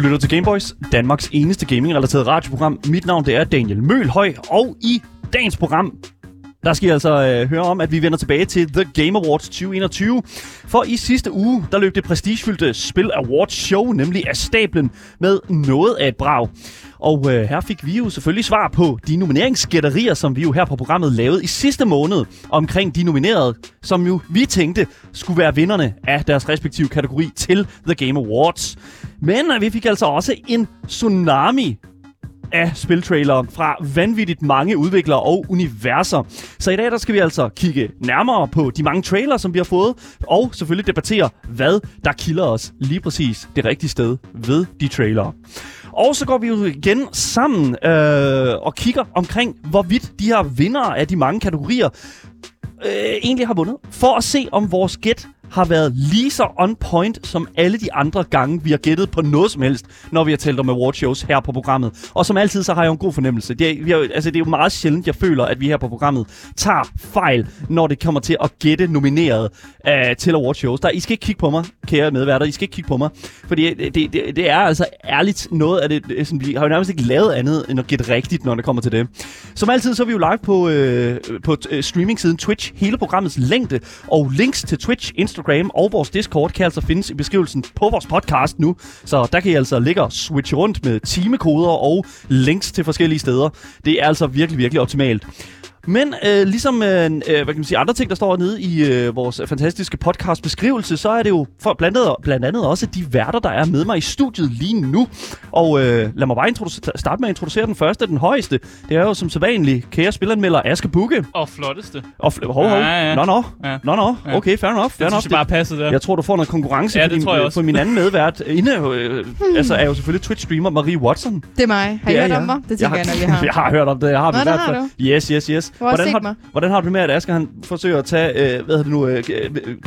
Du lytter til Gameboys, Danmarks eneste gaming-relateret radioprogram. Mit navn det er Daniel Mølhøj, og i dagens program, der skal I altså øh, høre om, at vi vender tilbage til The Game Awards 2021. For i sidste uge, der løb det prestigefyldte Spil Awards show nemlig af stablen med noget af et brag. Og øh, her fik vi jo selvfølgelig svar på de nomineringsgætterier, som vi jo her på programmet lavede i sidste måned omkring de nominerede, som jo vi tænkte skulle være vinderne af deres respektive kategori til The Game Awards. Men øh, vi fik altså også en tsunami af spiltrailere fra vanvittigt mange udviklere og universer. Så i dag der skal vi altså kigge nærmere på de mange trailere, som vi har fået, og selvfølgelig debattere, hvad der kilder os lige præcis det rigtige sted ved de trailere. Og så går vi jo igen sammen øh, og kigger omkring, hvorvidt de her vinder af de mange kategorier øh, egentlig har vundet, for at se om vores gæt har været lige så on point som alle de andre gange, vi har gættet på noget som helst, når vi har talt om award shows her på programmet. Og som altid, så har jeg jo en god fornemmelse. Det er, vi har, altså, det er jo meget sjældent, jeg føler, at vi her på programmet tager fejl, når det kommer til at gætte nomineret uh, til award shows. Der, I skal ikke kigge på mig, kære medværter. I skal ikke kigge på mig. Fordi det, det, det er altså ærligt noget af det, øh, sådan, vi har jo nærmest ikke lavet andet, end at gætte rigtigt, når det kommer til det. Som altid, så er vi jo live på, øh, på øh, streaming-siden Twitch, hele programmets længde, og links til Twitch, Instagram, Instagram og vores Discord kan altså findes i beskrivelsen på vores podcast nu. Så der kan I altså ligge og switche rundt med timekoder og links til forskellige steder. Det er altså virkelig, virkelig optimalt. Men øh, ligesom øh, øh, hvad kan man sige, andre ting, der står nede i øh, vores fantastiske podcast beskrivelse, så er det jo for blandt andet, blandt andet også de værter, der er med mig i studiet lige nu. Og øh, lad mig bare starte med at introducere den første, den højeste. Det er jo som sædvanligt kære spilleranmelder Aske Bukke. Og flotteste. Og fl- hov, hov. Ja, ja. Nå, nå. Ja. Nå, nå. Okay, fair enough. Fair det enough. Det bare passe der. Jeg tror, du får noget konkurrence ja, for, din, for min anden medvært. Inde, øh, altså er jo selvfølgelig Twitch-streamer Marie Watson. Det er mig. Har I hørt om mig? Det tænker jeg, jeg nok, jeg har. jeg har hørt om det. Jeg har Nå, i hvert fald. Yes, yes, yes. Hvordan har, Hvordan har du med, at Asger han forsøger at tage øh, hvad det nu, øh,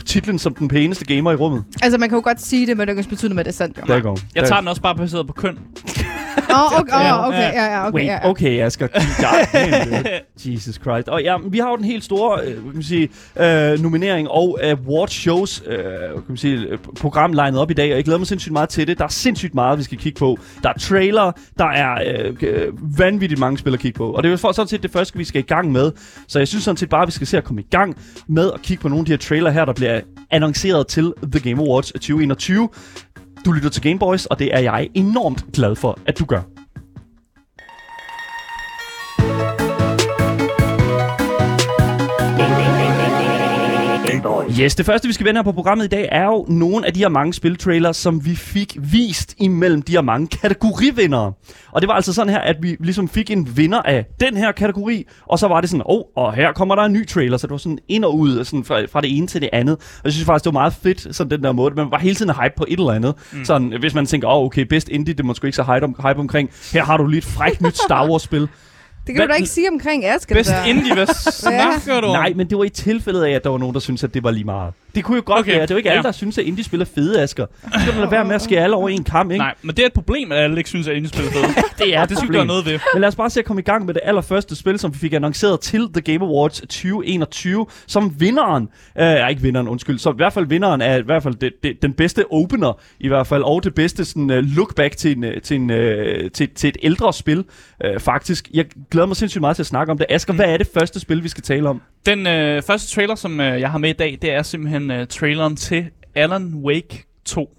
titlen som den pæneste gamer i rummet? Altså, man kan jo godt sige det, men det kan betyde, at det er sandt. Der går. Jeg tager den også bare baseret på køn. Åh, oh, okay, oh, okay, ja, ja, okay, Wait, ja, ja. okay, Asger. Jesus Christ. Og ja, vi har jo den helt store øh, kan man sige, øh, nominering og award shows øh, kan man sige, program legnet op i dag, og jeg glæder mig sindssygt meget til det. Der er sindssygt meget, vi skal kigge på. Der er trailer, der er øh, vanvittigt mange spil at kigge på. Og det er jo sådan set det første, vi skal i gang med. Så jeg synes sådan set bare, at vi skal se at komme i gang med at kigge på nogle af de her trailer her, der bliver annonceret til The Game Awards 2021. Du lytter til Gameboys, og det er jeg enormt glad for, at du gør. Yes, det første, vi skal vende her på programmet i dag, er jo nogle af de her mange spiltrailers, som vi fik vist imellem de her mange kategorivindere. Og det var altså sådan her, at vi ligesom fik en vinder af den her kategori, og så var det sådan, åh, oh, og her kommer der en ny trailer, så det var sådan ind og ud sådan fra, fra det ene til det andet. Og jeg synes faktisk, det var meget fedt, sådan den der måde. Man var hele tiden hype på et eller andet. Mm. Sådan, hvis man tænker, åh, oh, okay, best indie, det må sgu ikke så hype, om, hype omkring. Her har du lige et frækt nyt Star Wars-spil. Det kan Hvad? du da ikke sige omkring Asger. Best indie, hvad snakker du om? Nej, men det var i tilfældet af, at der var nogen, der syntes, at det var lige meget. Det kunne jo godt okay. være. Det er jo ikke ja. alle, der synes, at indie spiller fede, Asger. Så skal man lade være med at skære alle over en kamp, ikke? Nej, men det er et problem, at alle ikke synes, at indie spiller fede. det er det synes der noget ved. Men lad os bare se at komme i gang med det allerførste spil, som vi fik annonceret til The Game Awards 2021, som vinderen, øh, ikke vinderen, undskyld, så i hvert fald vinderen er i hvert fald det, det, den bedste opener, i hvert fald, og det bedste sådan, uh, look back til, en, til, en, uh, til, til et ældre spil, uh, faktisk. Jeg glæder mig sindssygt meget til at snakke om det. Asger, mm. hvad er det første spil, vi skal tale om? Den øh, første trailer, som øh, jeg har med i dag, det er simpelthen øh, traileren til Alan Wake 2.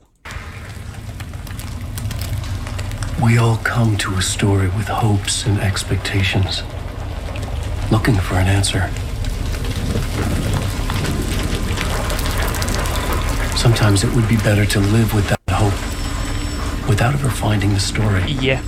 We all come to a story with hopes and expectations, looking for an answer. Sometimes it would be better to live with that hope without ever finding the story. Ja. Yeah.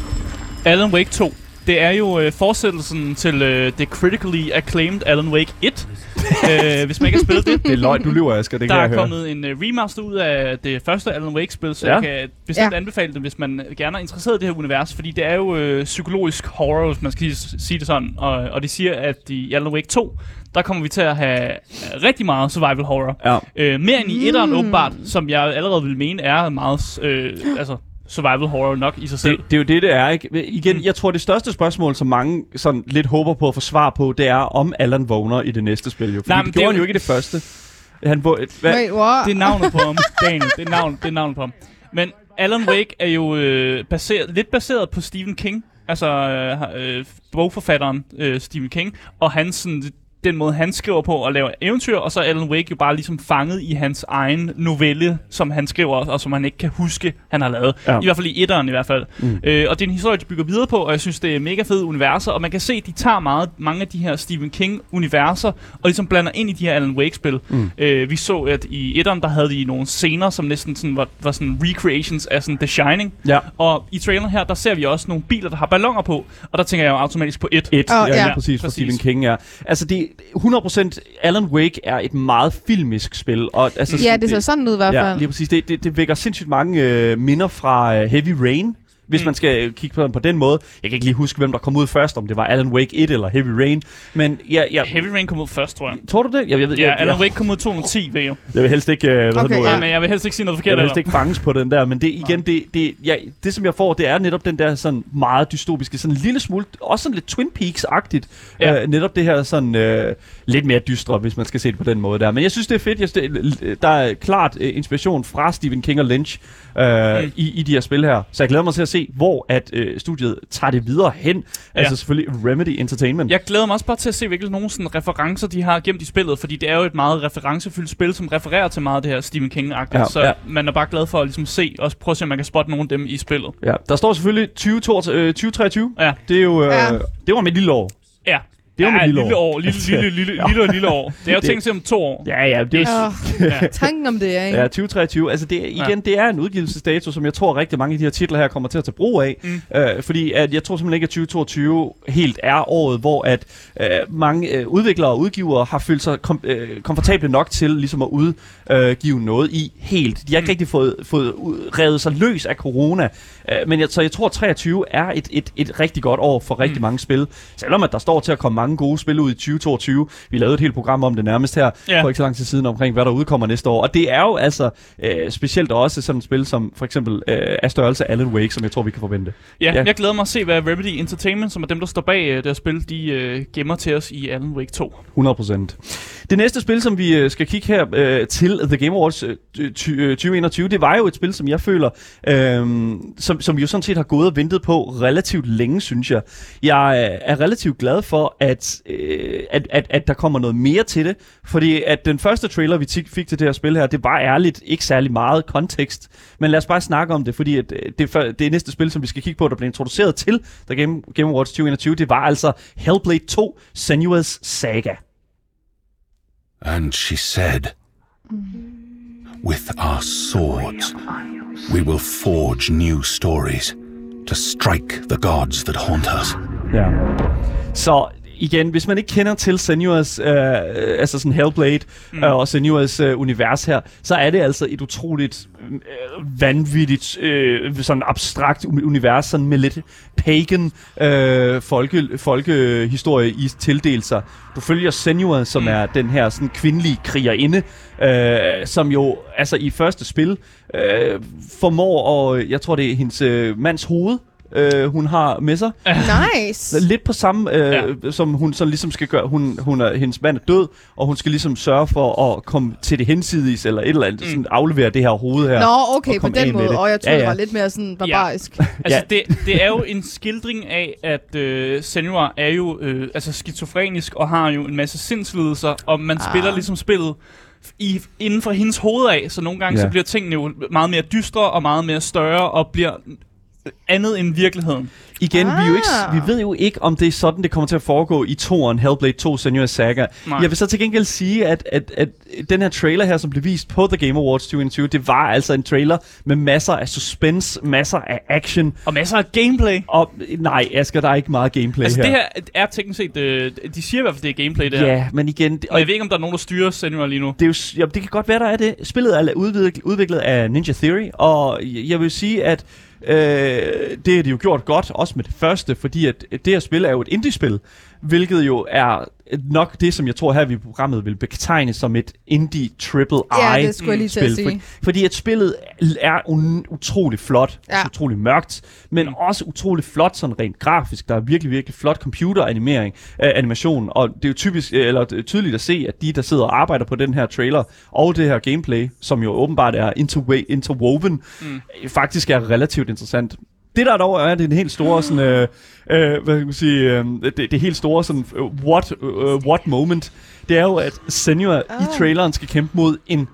Alan Wake 2 det er jo øh, fortsættelsen til øh, det critically acclaimed Alan Wake 1. øh, hvis man ikke har spillet det. Det er løgn, du lyver, Asger. Det der kan er kommet høre. en uh, remaster ud af det første Alan Wake-spil, så ja. jeg kan bestemt ja. anbefale det, hvis man gerne er interesseret i det her univers, fordi det er jo øh, psykologisk horror, hvis man skal sige det sådan. Og, og de siger, at i Alan Wake 2, der kommer vi til at have rigtig meget survival horror. Ja. Øh, mere end i etteren mm. åbenbart, som jeg allerede vil mene er meget... Øh, altså, survival horror nok i sig selv. Det, det er jo det, det er, ikke? Igen, mm. jeg tror, det største spørgsmål, som mange sådan lidt håber på at få svar på, det er, om Alan vågner i det næste spil. Jo. Fordi Nej, det gjorde det han jo ikke i det første. Han, hvad? Wait, what? Det er navnet på ham, Daniel. Det er, navn, det er navnet på ham. Men Alan Wake er jo øh, baseret, lidt baseret på Stephen King. Altså øh, øh, bogforfatteren øh, Stephen King. Og hans sådan, den måde, han skriver på og laver eventyr, og så er Alan Wake jo bare ligesom fanget i hans egen novelle, som han skriver, og som han ikke kan huske, han har lavet. Ja. I hvert fald i etteren i hvert fald. Mm. Øh, og det er en historie, de bygger videre på, og jeg synes, det er mega fede universer, og man kan se, at de tager meget, mange af de her Stephen King-universer, og ligesom blander ind i de her Alan Wake-spil. Mm. Øh, vi så, at i etteren, der havde de nogle scener, som næsten sådan var, var sådan recreations af sådan The Shining. Ja. Og i traileren her, der ser vi også nogle biler, der har ballonger på, og der tænker jeg jo automatisk på et. Et, oh, ja, ja, præcis, for Stephen King, ja. Altså, det, 100% Alan Wake er et meget filmisk spil. Og, altså, ja, det ser sådan ud i hvert fald. Ja, lige præcis. Det, det, det vækker sindssygt mange øh, minder fra uh, Heavy Rain hvis mm. man skal kigge på den på den måde. Jeg kan ikke lige huske, hvem der kom ud først, om det var Alan Wake 1 eller Heavy Rain. Men ja, ja. Heavy Rain kom ud først, tror jeg. Tror du det? Jeg, jeg, jeg, ja, Alan Wake kom ud 2010, ved jeg. Jeg vil helst ikke, uh, hvad okay, ja. men jeg vil helst ikke sige noget forkert. Jeg vil helst ikke fanges på den der, men det igen, det, det, ja, det som jeg får, det er netop den der sådan meget dystopiske, sådan en lille smule, også sådan lidt Twin Peaks-agtigt. Ja. Uh, netop det her sådan uh, lidt mere dystre, hvis man skal se det på den måde der. Men jeg synes, det er fedt. Jeg, det, der er klart uh, inspiration fra Stephen King og Lynch uh, mm. i, i de her spil her. Så jeg glæder mig til at se, hvor at øh, studiet tager det videre hen. Ja. Altså selvfølgelig Remedy Entertainment. Jeg glæder mig også bare til at se, hvilke nogle sådan referencer de har gemt i spillet, fordi det er jo et meget referencefyldt spil, som refererer til meget af det her Stephen King-agtigt. Ja, så ja. man er bare glad for at ligesom se, og prøve at se, om man kan spotte nogle af dem i spillet. Ja, der står selvfølgelig 2022, øh, 2023. Ja. Det er jo, øh, ja. det var mit lille år. Ja, det er jo ja, lille, lille år. Lille, lille, lille, lille, lille, lille år. Det er jo tænkt sig om to år. Ja, ja. Det er, ja. Tanken om det er, ikke? Ja, 2023. Altså, det, igen, ja. det er en udgivelsesdato, som jeg tror rigtig mange af de her titler her kommer til at tage brug af. Mm. Øh, fordi at jeg tror simpelthen ikke, at 2022 helt er året, hvor at øh, mange øh, udviklere og udgivere har følt sig kom, øh, komfortable nok til ligesom at udgive noget i helt. De har ikke mm. rigtig fået, fået revet sig løs af corona. Øh, men jeg, så jeg tror, at 23 er et, et, et rigtig godt år for rigtig mm. mange spil. Selvom at der står til at komme mange gode spil ud i 2022. Vi lavede et helt program om det nærmest her ja. for ikke så lang tid siden omkring, hvad der udkommer næste år. Og det er jo altså øh, specielt også sådan et spil som for eksempel øh, er størrelse Alan Wake, som jeg tror, vi kan forvente. Ja, ja, jeg glæder mig at se, hvad Remedy Entertainment, som er dem, der står bag øh, det spil, de øh, gemmer til os i Alan Wake 2. 100%. Det næste spil, som vi øh, skal kigge her øh, til The Game Awards øh, 2021, det var jo et spil, som jeg føler, øh, som, som vi jo sådan set har gået og ventet på relativt længe, synes jeg. Jeg øh, er relativt glad for, at, øh, at, at, at der kommer noget mere til det, fordi at den første trailer, vi fik til det her spil her, det var ærligt ikke særlig meget kontekst, men lad os bare snakke om det, fordi at øh, det, det næste spil, som vi skal kigge på, der blev introduceret til The Game, Game Awards 2021, det var altså Hellblade 2 Senua's Saga. And she said, With our swords, we will forge new stories to strike the gods that haunt us. Ja. Så igen, hvis man ikke kender til Senua's, øh, altså sådan Hellblade mm. øh, og Senua's øh, univers her, så er det altså et utroligt øh, vanvittigt, øh, sådan abstrakt univers, sådan med lidt pagan øh, folke, folkehistorie i tildelelser. Du følger Senua, som mm. er den her sådan kvindelige krigerinde, øh, som jo altså i første spil øh, formår, at, jeg tror det er hendes øh, mands hoved, øh, hun har med sig. Nice. Lidt på samme, øh, ja. som hun så ligesom skal gøre. Hun, hun er, hendes mand er død, og hun skal ligesom sørge for at komme til det hensides, eller et eller andet, mm. sådan aflevere det her hoved her. Nå, okay, på den måde. Og jeg tror, ja, ja. det var lidt mere sådan barbarisk. Ja. altså, det, det er jo en skildring af, at øh, Senua er jo øh, altså skizofrenisk, og har jo en masse sindslidelser, og man ah. spiller ligesom spillet i, inden for hendes hoved af, så nogle gange ja. så bliver tingene jo meget mere dystre og meget mere større, og bliver andet end virkeligheden. Igen, ah. vi, jo ikke, ah. vi ved jo ikke, om det er sådan, det kommer til at foregå i toren Hellblade 2 Senua's Saga. Nej. Jeg vil så til gengæld sige, at, at, at den her trailer her, som blev vist på The Game Awards 2021, det var altså en trailer med masser af suspense, masser af action. Og masser af gameplay. Og nej, Asger, der er ikke meget gameplay altså, her. Altså det her er teknisk set, øh, de siger i hvert fald, det er gameplay det her. Ja, men igen... Det, og jeg ved ikke, om der er nogen, der styrer Senua lige nu. Det, er jo, ja, det kan godt være, der er det. Spillet er udviklet, udviklet af Ninja Theory, og jeg vil sige, at Øh, det har de jo gjort godt, også med det første, fordi at det her spil er jo et indie-spil, hvilket jo er nok det, som jeg tror her vi programmet vil betegne som et indie triple I ja, det skulle jeg lige til spil. at sige. For, fordi at spillet er un, utrolig flot, ja. altså utrolig mørkt, men mm. også utrolig flot sådan rent grafisk. Der er virkelig, virkelig flot computeranimering, uh, animation, og det er jo typisk, eller det er tydeligt at se, at de, der sidder og arbejder på den her trailer, og det her gameplay, som jo åbenbart er interwoven, mm. faktisk er relativt interessant. Det der dog er, det er en helt store sådan, øh, øh, hvad kan man sige, øh, det, det helt store sådan, uh, what, uh, what moment, det er jo, at Senua oh. i ah. traileren skal kæmpe mod en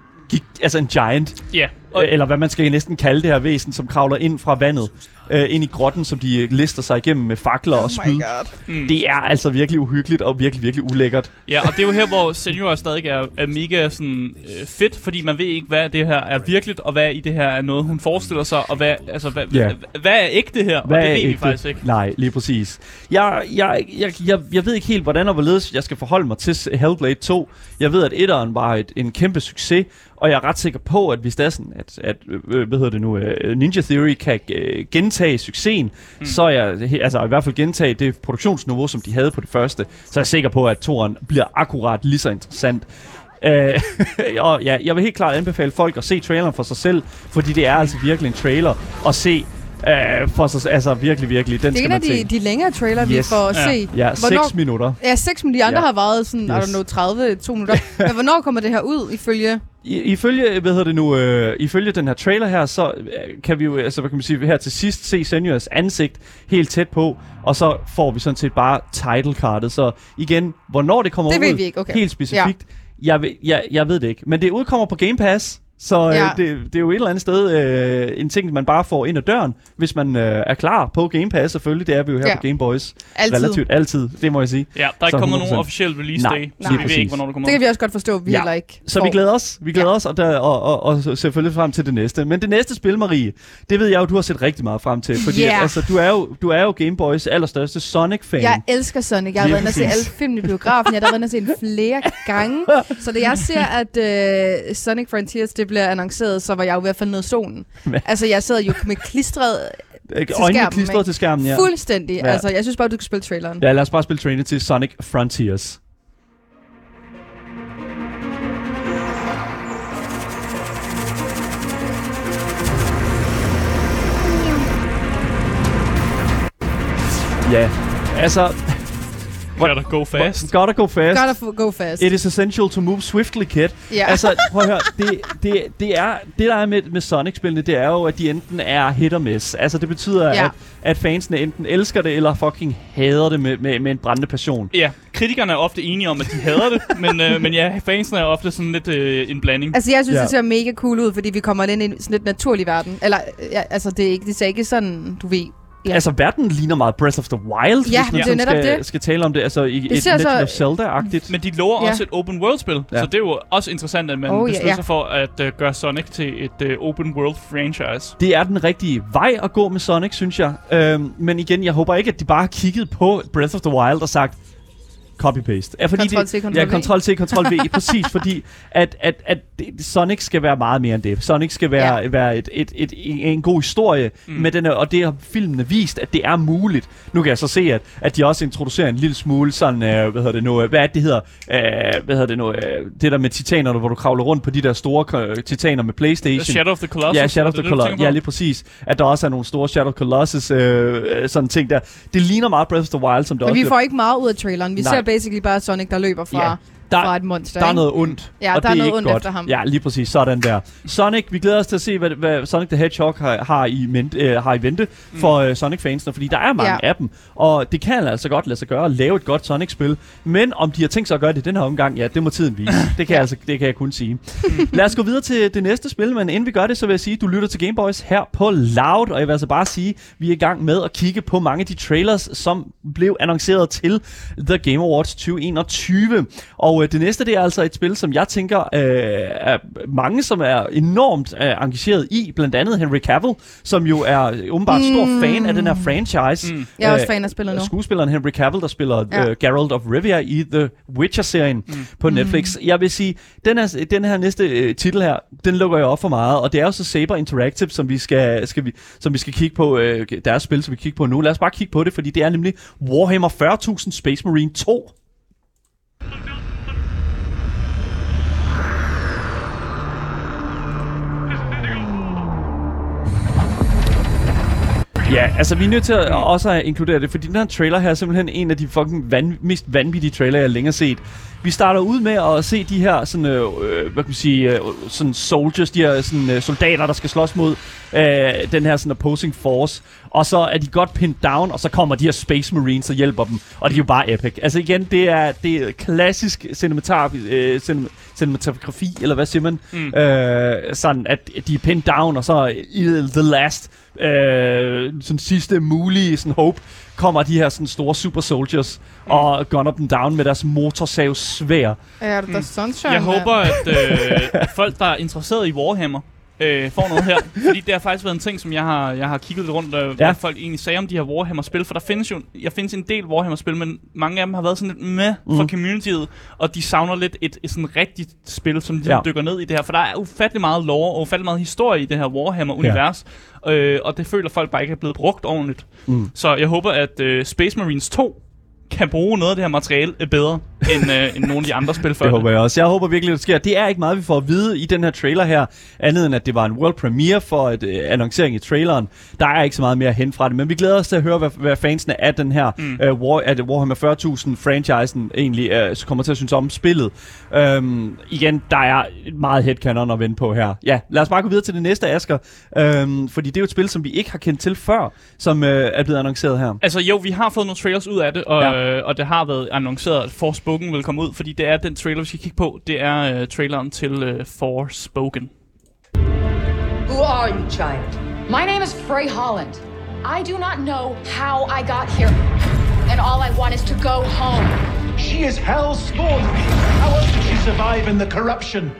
altså en giant. Ja. Yeah. Eller hvad man skal næsten kalde det her væsen, som kravler ind fra vandet øh, ind i grotten, som de lister sig igennem med fakler oh og spyd. Mm. Det er altså virkelig uhyggeligt og virkelig, virkelig ulækkert. Ja, og det er jo her, hvor Senior stadig er, er mega sådan, øh, fedt, fordi man ved ikke, hvad det her er virkeligt, og hvad i det her er noget, hun forestiller sig, og hvad, altså, hvad, yeah. hvad, hvad er ikke det her? Hvad og det ved ægte? vi faktisk ikke. Nej, lige præcis. Jeg, jeg, jeg, jeg, jeg ved ikke helt, hvordan og hvorledes jeg skal forholde mig til Hellblade 2. Jeg ved, at etteren var et, en kæmpe succes, og jeg er ret sikker på, at hvis det er sådan, at, at øh, hvad hedder det nu, uh, Ninja Theory kan uh, gentage succesen, mm. så er jeg, altså i hvert fald gentage det produktionsniveau, som de havde på det første, så er jeg sikker på, at toren bliver akkurat lige så interessant. Uh, og ja, jeg vil helt klart anbefale folk at se traileren for sig selv, fordi det er altså virkelig en trailer at se Uh, for så, altså virkelig, virkelig. Den det er en af de, de længere trailer, yes. vi får at ja. se. Ja, hvornår, 6 minutter. Ja, 6 minutter. De andre ja. har varet sådan, yes. I don't know, 30, 2 minutter. Men hvornår kommer det her ud, ifølge i, ifølge, hvad hedder det nu, øh, ifølge den her trailer her, så øh, kan vi jo, altså hvad kan man sige, her til sidst se Senuas ansigt helt tæt på, og så får vi sådan set bare title cardet. Så igen, hvornår det kommer det ud, vi ikke. Okay. helt specifikt, ja. jeg, jeg, jeg ved det ikke. Men det udkommer på Game Pass, så øh, ja. det, det er jo et eller andet sted øh, en ting, man bare får ind ad døren, hvis man øh, er klar på Game Pass selvfølgelig. Det er vi jo her ja. på Game Boys. Altid. Relativt altid, det må jeg sige. Ja, der er ikke kommet nogen officiel release Nej, day, så Nej. vi ved ikke, hvornår det kommer Det kan vi også godt forstå, vi ja. heller ikke Så får. vi glæder os, vi glæder ja. os og, der, og, og, og, selvfølgelig frem til det næste. Men det næste spil, Marie, det ved jeg jo, du har set rigtig meget frem til. Fordi yeah. altså, du, er jo, du er jo Game Boys allerstørste Sonic-fan. Jeg elsker Sonic. Jeg har været inde og se alle film i biografen. Jeg har været inde og se flere gange. Så da jeg ser, at uh, Sonic Frontiers det bliver annonceret, så var jeg jo i hvert fald nede solen. altså, jeg sad jo med klistret til skærmen. klistret til skærmen, ja. Fuldstændig. Ja. Altså, jeg synes bare, du kan spille traileren. Ja, lad os bare spille traileren til Sonic Frontiers. Ja, altså, Gotta go fast. Gotta go fast. Gotta go fast. It is essential to move swiftly, kid. Ja. Altså, prøv at høre. Det, det, det, er, det der er med, med Sonic-spillene, det er jo, at de enten er hit og miss. Altså, det betyder, ja. at, at fansene enten elsker det, eller fucking hader det med, med, med en brændende passion. Ja, kritikerne er ofte enige om, at de hader det, men, øh, men ja, fansene er ofte sådan lidt øh, en blanding. Altså, jeg synes, ja. det ser mega cool ud, fordi vi kommer ind i en sådan lidt naturlig verden. Eller, ja, altså, det, er ikke, det ser ikke sådan, du ved, Ja. Altså, verden ligner meget Breath of the Wild, ja, hvis man det er skal, det. skal tale om det. Altså, i det et Legend så... of Zelda-agtigt. Men de lover ja. også et open world-spil, ja. så det er jo også interessant, at man oh, beslutter ja, ja. sig for at uh, gøre Sonic til et uh, open world franchise. Det er den rigtige vej at gå med Sonic, synes jeg. Øhm, men igen, jeg håber ikke, at de bare har kigget på Breath of the Wild og sagt, copy-paste. Ja, fordi Ctrl-C, Ctrl-V. Ja, Ctrl-C, Ctrl-V, præcis, fordi at, at, at Sonic skal være meget mere end det. Sonic skal være, ja. være et, et, et, en god historie, mm. med den, og det har filmene vist, at det er muligt. Nu kan jeg så se, at, at de også introducerer en lille smule sådan, øh, hvad hedder det nu, øh, hvad er det, det hedder, øh, hvad hedder det nu, øh, det der med titanerne, hvor du kravler rundt på de der store øh, titaner med Playstation. Shadow of the Colossus. Ja, Shadow of the Colossus. Ja, lige præcis. At der også er nogle store Shadow of the Colossus øh, sådan ting der. Det ligner meget Breath of the Wild, som der Men også... Men vi får ikke meget ud af traileren. Vi Nej. ser basically bare Sonic, der løber fra... Ja der, fra et monster. Der er noget ondt, ja, og der det er, noget ondt efter ham. Ja, lige præcis. Sådan der. Sonic, vi glæder os til at se, hvad, hvad Sonic the Hedgehog har, har, i, ment, øh, har i vente mm. for øh, Sonic-fansene, fordi der er mange ja. af dem, og det kan altså godt lade sig gøre at lave et godt Sonic-spil, men om de har tænkt sig at gøre det den her omgang, ja, det må tiden vise. Det kan, ja. altså, det kan jeg kun sige. Lad os gå videre til det næste spil, men inden vi gør det, så vil jeg sige, at du lytter til Gameboys her på Loud, og jeg vil altså bare sige, at vi er i gang med at kigge på mange af de trailers, som blev annonceret til The Game Awards 2021. Og øh, det næste, det er altså et spil, som jeg tænker øh, er mange, som er enormt øh, engageret i. Blandt andet Henry Cavill, som jo er åbenbart mm. stor fan af den her franchise. Mm. Jeg er også fan af spillet nu. Skuespilleren Henry Cavill, der spiller ja. uh, Geralt of Rivia i The Witcher-serien mm. på Netflix. Mm. Jeg vil sige, den her, den her næste uh, titel her, den lukker jeg op for meget. Og det er jo så Saber Interactive, som vi skal, skal, vi, som vi skal kigge på. Uh, deres spil, som vi kigger på nu. Lad os bare kigge på det, fordi det er nemlig Warhammer 40.000 Space Marine 2. Ja, altså vi er nødt til at også at inkludere det, fordi den her trailer her er simpelthen en af de fucking van, mest vanvittige trailer, jeg længere set. Vi starter ud med at se de her sådan, øh, øh hvad kan man sige, øh, sådan soldiers, de her sådan, øh, soldater, der skal slås mod øh, den her sådan opposing force. Og så er de godt pinned down, og så kommer de her Space Marines og hjælper dem. Og det er jo bare epic. Altså igen, det er, det er klassisk cinematograf, øh, cinem, cinematografi, eller hvad siger man? Mm. Øh, sådan, at de er pinned down, og så i the last øh, sådan sidste mulige sådan hope, kommer de her sådan store super soldiers mm. og gunner dem down med deres motorsav svær. Ja, det er mm. sunshine. Jeg håber, at, øh, folk, der er interesseret i Warhammer, øh, får noget her. fordi det har faktisk været en ting, som jeg har, jeg har kigget lidt rundt, øh, ja. hvad folk egentlig sagde om de her Warhammer-spil. For der findes jo jeg findes en del Warhammer-spil, men mange af dem har været sådan lidt med mm. for communityet, og de savner lidt et, et sådan rigtigt spil, som de ja. dykker ned i det her. For der er ufattelig meget lore og ufattelig meget historie i det her Warhammer-univers, ja. Øh, og det føler folk bare ikke er blevet brugt ordentligt. Mm. Så jeg håber, at øh, Space Marines 2 kan bruge noget af det her materiale bedre, end, øh, end nogle af de andre spil før. Det håber jeg også. Jeg håber virkelig, det sker. Det er ikke meget, vi får at vide i den her trailer her, andet end at det var en world premiere for et øh, annoncering i traileren. Der er ikke så meget mere at hente fra det, men vi glæder os til at høre, hvad, hvad fansene af den her mm. øh, War, at Warhammer 40.000 franchisen egentlig øh, kommer til at synes om spillet. Øhm, igen, der er meget headcanon at vende på her. Ja, lad os bare gå videre til det næste, Asger. Øhm, fordi det er jo et spil, som vi ikke har kendt til før, som øh, er blevet annonceret her. Altså jo, vi har fået nogle trailers ud af det, og ja øh, og det har været annonceret, at Forspoken vil komme ud, fordi det er den trailer, vi skal kigge på. Det er øh, traileren til øh, Forspoken. Who are you, child? My name is Frey Holland. I do not know how I got here. And all I want is to go home. She is hell spawn. How else did she survive in the corruption?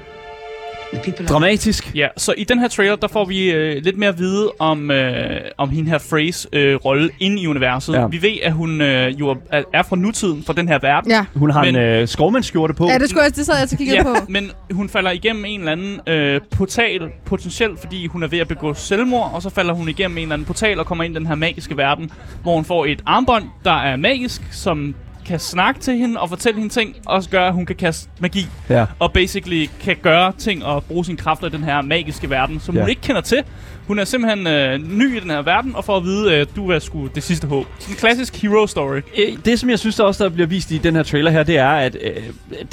Dramatisk. Ja, så i den her trailer, der får vi øh, lidt mere at vide om, øh, om hende her Freys øh, rolle inde i universet. Ja. Vi ved, at hun øh, jo er, er fra nutiden, fra den her verden. Ja. Hun har men, en øh, skovmandskjorte på. Ja, det, skulle jeg, det sad jeg til kigge ja, på. men hun falder igennem en eller anden øh, portal, potentielt fordi hun er ved at begå selvmord, og så falder hun igennem en eller anden portal og kommer ind i den her magiske verden, hvor hun får et armbånd, der er magisk, som kan snakke til hende og fortælle hende ting, og gøre, at hun kan kaste magi. Ja. Og basically kan gøre ting og bruge sine kræfter i den her magiske verden, som ja. hun ikke kender til. Hun er simpelthen øh, ny i den her verden, og får at vide, at øh, du er sgu det sidste håb. En klassisk hero story. Øh, det, som jeg synes der også der bliver vist i den her trailer her, det er, at øh,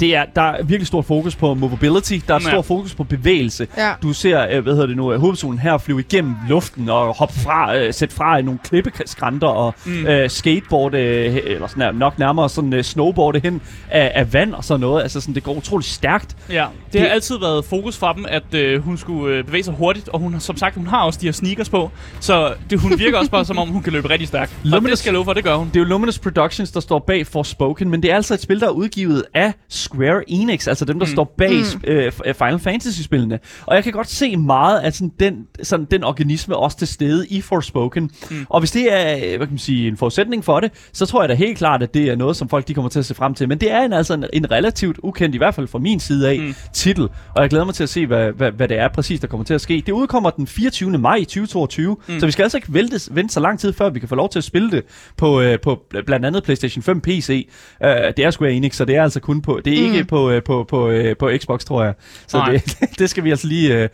det er, der er virkelig stor fokus på mobility. Der er ja. stor fokus på bevægelse. Ja. Du ser, øh, hvad hedder det nu, hovedpersonen her flyve igennem luften og hoppe fra, øh, sætte fra i nogle klippeskrænter og mm. øh, skateboard, øh, eller sådan nok nærmere sådan øh, snowboarde hen af, af vand og sådan noget. Altså sådan, det går utroligt stærkt. Ja, det, det har altid været fokus fra dem, at øh, hun skulle øh, bevæge sig hurtigt, og hun, som sagt, hun har også de her sneakers på, så det, hun virker også bare som om, hun kan løbe rigtig stærkt. Luminous, og det skal jeg love for, det gør hun. Det er jo Luminous Productions, der står bag Forspoken, men det er altså et spil, der er udgivet af Square Enix, altså dem, der mm. står bag mm. øh, Final Fantasy-spillene. Og jeg kan godt se meget af sådan den, sådan den organisme også til stede i Forspoken. Mm. Og hvis det er hvad kan man sige, en forudsætning for det, så tror jeg da helt klart, at det er noget, som folk de kommer til at se frem til. Men det er en, altså en, en relativt ukendt, i hvert fald fra min side af, mm. titel. Og jeg glæder mig til at se, hvad, hvad, hvad det er præcis, der kommer til at ske. Det udkommer den 24. maj 2022, mm. så vi skal altså ikke vente, vente så lang tid, før vi kan få lov til at spille det på, øh, på blandt andet PlayStation 5 PC. Øh, det er Square Enix, så det er altså kun på, det er mm. ikke på, øh, på, på, øh, på Xbox, tror jeg. Så det, det skal vi altså lige øh,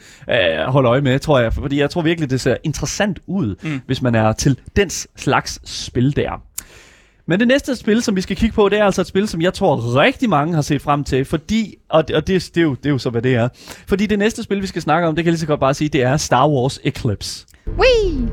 holde øje med, tror jeg. Fordi jeg tror virkelig, det ser interessant ud, mm. hvis man er til den slags spil der. Men det næste spil, som vi skal kigge på, det er altså et spil, som jeg tror rigtig mange har set frem til, fordi, og, det, og det, det, er jo, det er jo så, hvad det er. Fordi det næste spil, vi skal snakke om, det kan jeg lige så godt bare sige, det er Star Wars Eclipse. Wee!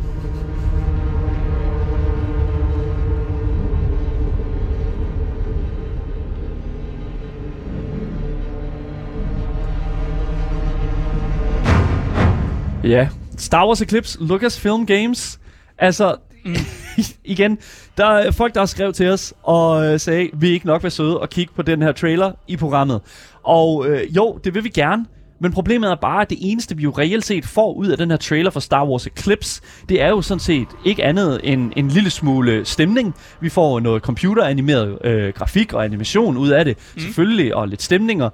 Ja, Star Wars Eclipse, Lucasfilm Games. Altså, mm. igen, der er folk, der har skrevet til os og øh, sagde, vi ikke nok være søde og kigge på den her trailer i programmet. Og øh, jo, det vil vi gerne, men problemet er bare, at det eneste, vi jo reelt set får ud af den her trailer for Star Wars Eclipse, det er jo sådan set ikke andet end en lille smule stemning. Vi får noget computeranimeret øh, grafik og animation ud af det, mm. selvfølgelig, og lidt stemninger.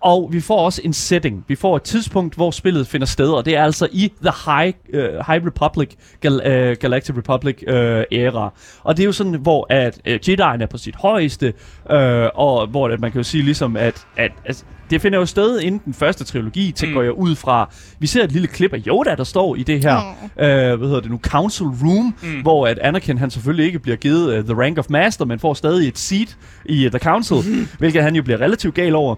Og vi får også en setting. Vi får et tidspunkt, hvor spillet finder sted, og det er altså i The High, uh, High Republic, Gal, uh, Galactic Republic uh, æra. Og det er jo sådan, hvor at uh, Jedi'en er på sit højeste, uh, og hvor at man kan jo sige ligesom, at, at, at det finder jo sted inden den første trilogi, til mm. går jeg ud fra. Vi ser et lille klip af Yoda, der står i det her, mm. øh, hvad hedder det nu, Council Room, mm. hvor at Anakin, han selvfølgelig ikke bliver givet uh, the rank of master, men får stadig et seat i uh, The Council, mm. hvilket han jo bliver relativt gal over.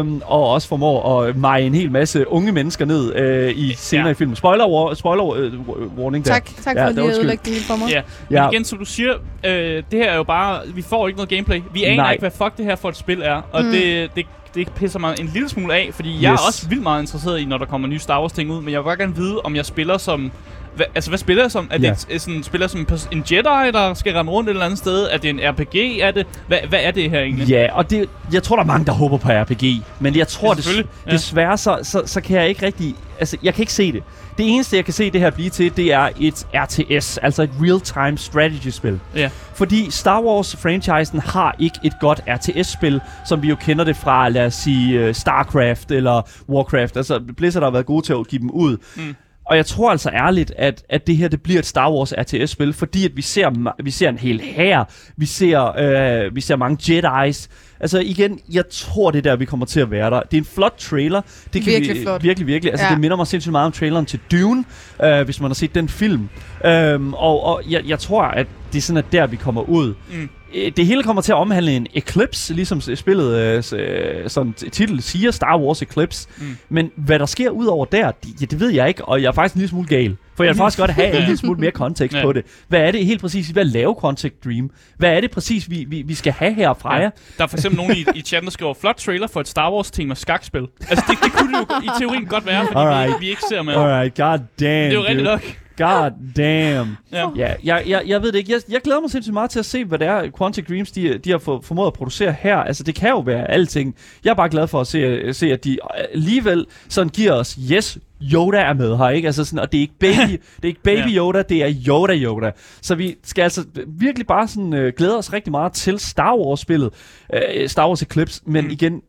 Um, og også formår at meje en hel masse unge mennesker ned uh, i senere ja. i filmen. Spoiler, war, spoiler uh, warning der. Tak, tak ja, for lige at udlægge det for mig. Ja. Men ja. igen, som du siger, øh, det her er jo bare, vi får ikke noget gameplay. Vi aner Nej. ikke, hvad fuck det her for et spil er, og mm. det, det det pisser mig en lille smule af, fordi yes. jeg er også vildt meget interesseret i, når der kommer nye Star Wars ting ud, men jeg vil bare gerne vide, om jeg spiller som... Hva, altså, hvad spiller jeg som? Er yeah. det sådan, spiller som en Jedi, der skal rende rundt et eller andet sted? Er det en RPG? Er det, hvad, hvad er det her egentlig? Ja, og det, jeg tror, der er mange, der håber på RPG, men jeg tror, ja, det, ja. desværre, så, så, så kan jeg ikke rigtig... Altså, jeg kan ikke se det. Det eneste, jeg kan se det her blive til, det er et RTS, altså et real-time strategy-spil. Ja. Fordi Star Wars-franchisen har ikke et godt RTS-spil, som vi jo kender det fra, lad os sige, uh, StarCraft eller Warcraft. Altså, Blizzard har været gode til at give dem ud. Mm. Og jeg tror altså ærligt, at, at det her det bliver et Star Wars RTS-spil, fordi at vi ser, vi ser en hel hær, vi ser, øh, vi ser mange Jedi's, Altså igen, jeg tror det er der, vi kommer til at være der. Det er en flot trailer. Det kan virkelig vi, flot. Virkelig, virkelig. Altså ja. det minder mig sindssygt meget om traileren til Dune, øh, hvis man har set den film. Øhm, og og jeg, jeg tror, at det er sådan, at der vi kommer ud. Mm det hele kommer til at omhandle en eclipse, ligesom spillet øh, øh sådan titel siger, Star Wars Eclipse. Mm. Men hvad der sker ud over der, det, ja, det ved jeg ikke, og jeg er faktisk en lille smule gal. For jeg vil faktisk godt have en lille smule mere kontekst ja. på det. Hvad er det helt præcis, hvad laver Quantic Dream? Hvad er det præcis, vi, vi, vi skal have herfra ja. Der er for eksempel nogen i, i chatten, der skriver, flot trailer for et Star Wars-tema skakspil. Altså, det, det kunne det jo i teorien godt være, fordi Alright. vi, vi ikke ser med. Alright, god damn, Det er jo rigtigt nok. God damn. ja. ja jeg, jeg, jeg ved det ikke. Jeg, jeg glæder mig sindssygt meget til at se, hvad det er, Quantic Dreams de, de har for, formået at producere her. Altså, det kan jo være alting. Jeg er bare glad for at se, se at de alligevel sådan giver os, yes, Yoda er med her, ikke? Altså sådan, og det er ikke baby, det er ikke baby Yoda, det er Yoda Yoda. Så vi skal altså virkelig bare sådan øh, glæde os rigtig meget til Star Wars spillet, øh, Star Wars Eclipse, men mm. igen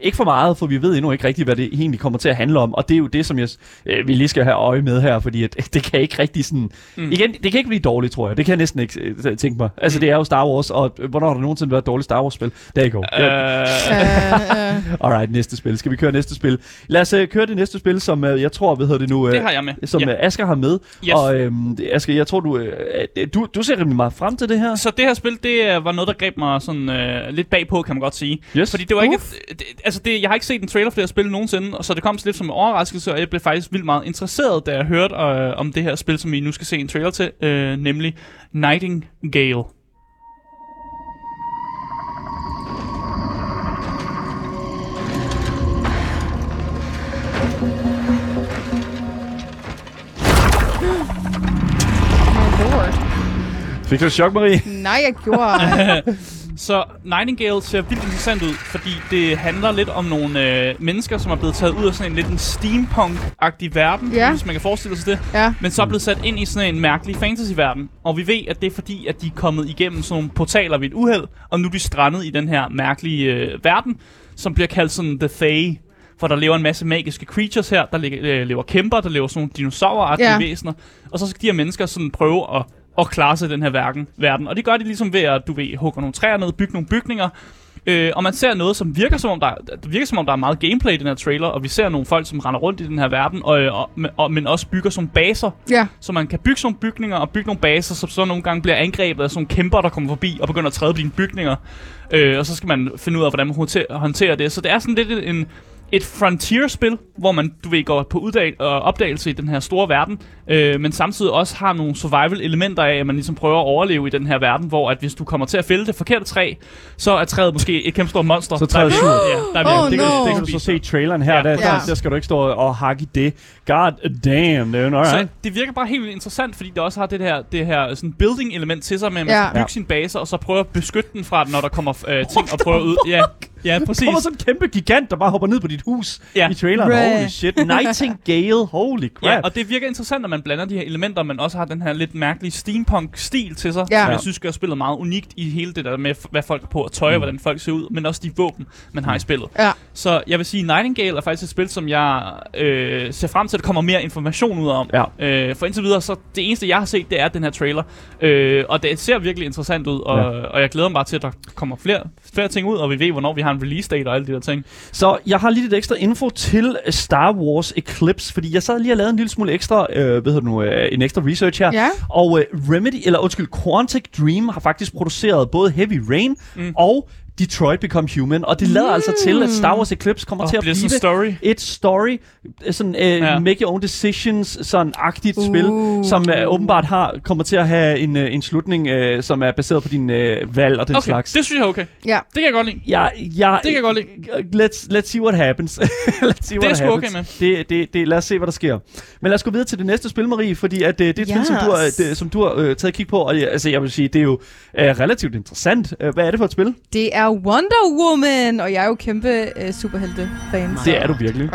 ikke for meget, for vi ved endnu ikke rigtigt, hvad det egentlig kommer til at handle om, og det er jo det som jeg øh, vi lige skal have øje med her, fordi at, det kan ikke rigtig sådan mm. igen, det kan ikke blive dårligt, tror jeg. Det kan jeg næsten ikke øh, tænke mig. Altså mm. det er jo Star Wars, og hvornår har der nogensinde været et dårligt Star Wars spil? Der er go. Uh. Alright, næste spil. Skal vi køre næste spil? Lad os uh, køre det næste spil, som uh, jeg tror, hvad hedder det nu? Det har jeg med. Som ja. Asger har med. Yes. Og øhm, Asger, jeg tror, du, øh, du, du ser rimelig meget frem til det her. Så det her spil, det var noget, der greb mig sådan øh, lidt bagpå, kan man godt sige. Yes. Fordi det var ikke... Det, altså, det, jeg har ikke set en trailer for det her spil nogensinde, og så det kom lidt som en overraskelse, og jeg blev faktisk vildt meget interesseret, da jeg hørte øh, om det her spil, som vi nu skal se en trailer til, øh, nemlig Nightingale. Fik du et chok, Marie? Nej, jeg gjorde Så Nightingale ser vildt interessant ud, fordi det handler lidt om nogle øh, mennesker, som er blevet taget ud af sådan en lidt en steampunk-agtig verden, ja. hvis man kan forestille sig det. Ja. Men så er blevet sat ind i sådan en mærkelig fantasy-verden. Og vi ved, at det er fordi, at de er kommet igennem sådan nogle portaler ved et uheld, og nu er de strandet i den her mærkelige øh, verden, som bliver kaldt sådan The Fae. For der lever en masse magiske creatures her. Der øh, lever kæmper, der lever sådan nogle dinosaureragtige ja. væsener. Og så skal de her mennesker sådan prøve at at klare sig i den her verden. verden. Og det gør de ligesom ved at, du ved, hugge nogle træer ned, bygge nogle bygninger, Øh, og man ser noget, som virker som om, der, det virker som om, der er meget gameplay i den her trailer, og vi ser nogle folk, som render rundt i den her verden, og, og, og, men også bygger som baser. Ja. Så man kan bygge nogle bygninger og bygge nogle baser, som så nogle gange bliver angrebet af sådan nogle kæmper, der kommer forbi og begynder at træde på dine bygninger. Øh, og så skal man finde ud af, hvordan man håndterer det. Så det er sådan lidt en, et frontier-spil, hvor man, du ved, går på uddag- og opdagelse i den her store verden, øh, men samtidig også har nogle survival-elementer af, at man ligesom prøver at overleve i den her verden, hvor at hvis du kommer til at fælde det forkerte træ, så er træet måske et kæmpe stort monster. Så træet sur. Ja, der oh, det, no. det, det kan du så se i traileren her, ja. der, der, der skal du ikke stå og hakke i det. God damn, det er right. Så det virker bare helt vildt interessant, fordi det også har det her, det her sådan building-element til sig, med at man ja. skal bygge ja. sin base, og så prøve at beskytte den fra, når der kommer øh, ting og prøve ud. Ja, Ja, præcis. Der kommer sådan en kæmpe gigant, der bare hopper ned på dit hus ja. i traileren. Holy shit. Nightingale, holy crap. Ja, og det virker interessant, når man blander de her elementer, men også har den her lidt mærkelige steampunk-stil til sig, ja. som jeg synes gør spillet meget unikt i hele det der med, hvad folk er på at tøje, mm. hvordan folk ser ud, men også de våben, man har i spillet. Ja. Så jeg vil sige, Nightingale er faktisk et spil, som jeg øh, ser frem til, at der kommer mere information ud om. Ja. Øh, for indtil videre, så det eneste, jeg har set, det er den her trailer. Øh, og det ser virkelig interessant ud, og, ja. og jeg glæder mig bare til, at der kommer flere, flere ting ud, og vi ved, hvornår vi har en release date og alle de der ting. Så jeg har lige lidt ekstra info til Star Wars Eclipse, fordi jeg sad lige og lavede en lille smule ekstra, øh, hvad hedder nu, øh, en ekstra research her. Ja. Og øh, Remedy, eller undskyld, Quantic Dream har faktisk produceret både Heavy Rain mm. og Detroit Become Human, og det lader mm. altså til, at Star Wars Eclipse kommer oh, til at blive story. et story, sådan uh, ja. make your own decisions, sådan agtigt uh. spil, som uh, åbenbart har kommer til at have en, uh, en slutning, uh, som er baseret på din uh, valg og den okay. slags. det synes jeg er okay. Ja. Det kan jeg godt lide. Ja, ja, det kan jeg godt lide. Let's, let's see what happens. let's see det what er okay med. Det, det, det, lad os se, hvad der sker. Men lad os gå videre til det næste spil, Marie, fordi at, uh, det er et yes. spil, som du har, det, som du har uh, taget kig på, og altså, jeg vil sige, det er jo uh, relativt interessant. Uh, hvad er det for et spil? Det er Wonder Woman, og jeg er jo kæmpe uh, superhelte-fan. Det er du virkelig.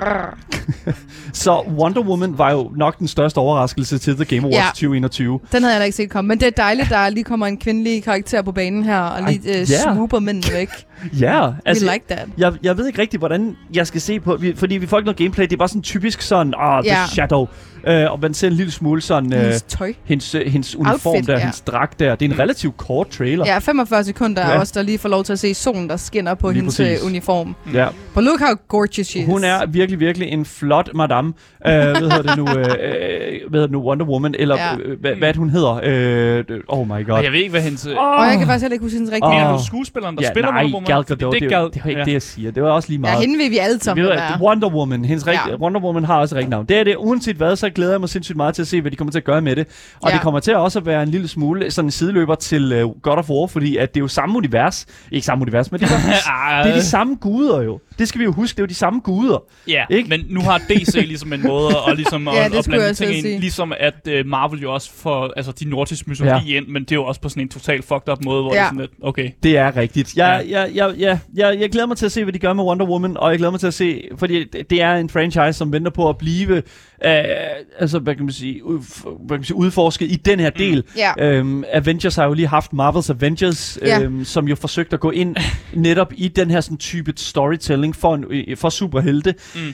så Wonder Woman var jo nok den største overraskelse til The Game Awards ja. 2021. Den havde jeg da ikke set komme, men det er dejligt, der lige kommer en kvindelig karakter på banen her, og lige uh, yeah. swooper mændene væk. Ja, yeah, altså, We like that. Jeg, jeg ved ikke rigtig, hvordan jeg skal se på, fordi vi får ikke noget gameplay, det er bare sådan typisk sådan, ah, oh, yeah. the shadow. Uh, og man ser en lille smule sådan... Uh, hendes tøj. Hendes, uh, hendes uniform Outfit, der, ja. hendes dragt der. Det er en relativt kort trailer. Ja, 45 sekunder ja. er også, der lige får lov til at se solen, der skinner på lige hendes præcis. uniform. Ja. But look how gorgeous she is. Hun er virkelig, virkelig en flot madame. Uh, hvad hedder det nu? Uh, hvad hedder det nu? Wonder Woman, eller ja. hvad, hvad hun hedder. Uh, oh my god. Jeg ved ikke, hvad hendes... Oh. Og jeg kan faktisk heller ikke huske hendes rigtige. Oh. du skuespilleren, der ja, spiller nej, Wonder Woman? Gal Gadot, det, det, det, det, er ikke ja. det, jeg siger. Det var også lige meget. Ja, hende vil vi alle sammen. Wonder Woman. Hendes ja. Wonder Woman har også rigtigt navn. Det er det. Uanset hvad, så glæder jeg mig sindssygt meget til at se, hvad de kommer til at gøre med det. Og ja. det kommer til at også at være en lille smule sådan en sideløber til uh, God of War, fordi at det er jo samme univers. Ikke samme univers, men det er, det er de samme guder jo. Det skal vi jo huske, det er jo de samme guder. Ja, ikke? men nu har DC ligesom en måde at, ligesom ja, at, at blande ting ind. Ligesom at uh, Marvel jo også får altså, de nordiske mytologi ja. ind, men det er jo også på sådan en totalt fucked up måde, hvor ja. det er sådan lidt, okay. Det er rigtigt. Jeg, ja. jeg, jeg, jeg, jeg, jeg glæder mig til at se, hvad de gør med Wonder Woman, og jeg glæder mig til at se, fordi det er en franchise, som venter på at blive øh, altså, hvad kan man sige, ud, hvad kan man sige, udforsket i den her mm. del. Mm. Yeah. Øhm, Avengers har jo lige haft Marvels Avengers, yeah. øhm, som jo forsøgte at gå ind netop i den her sådan, type storytelling for, en, øh, for superhelte. Mm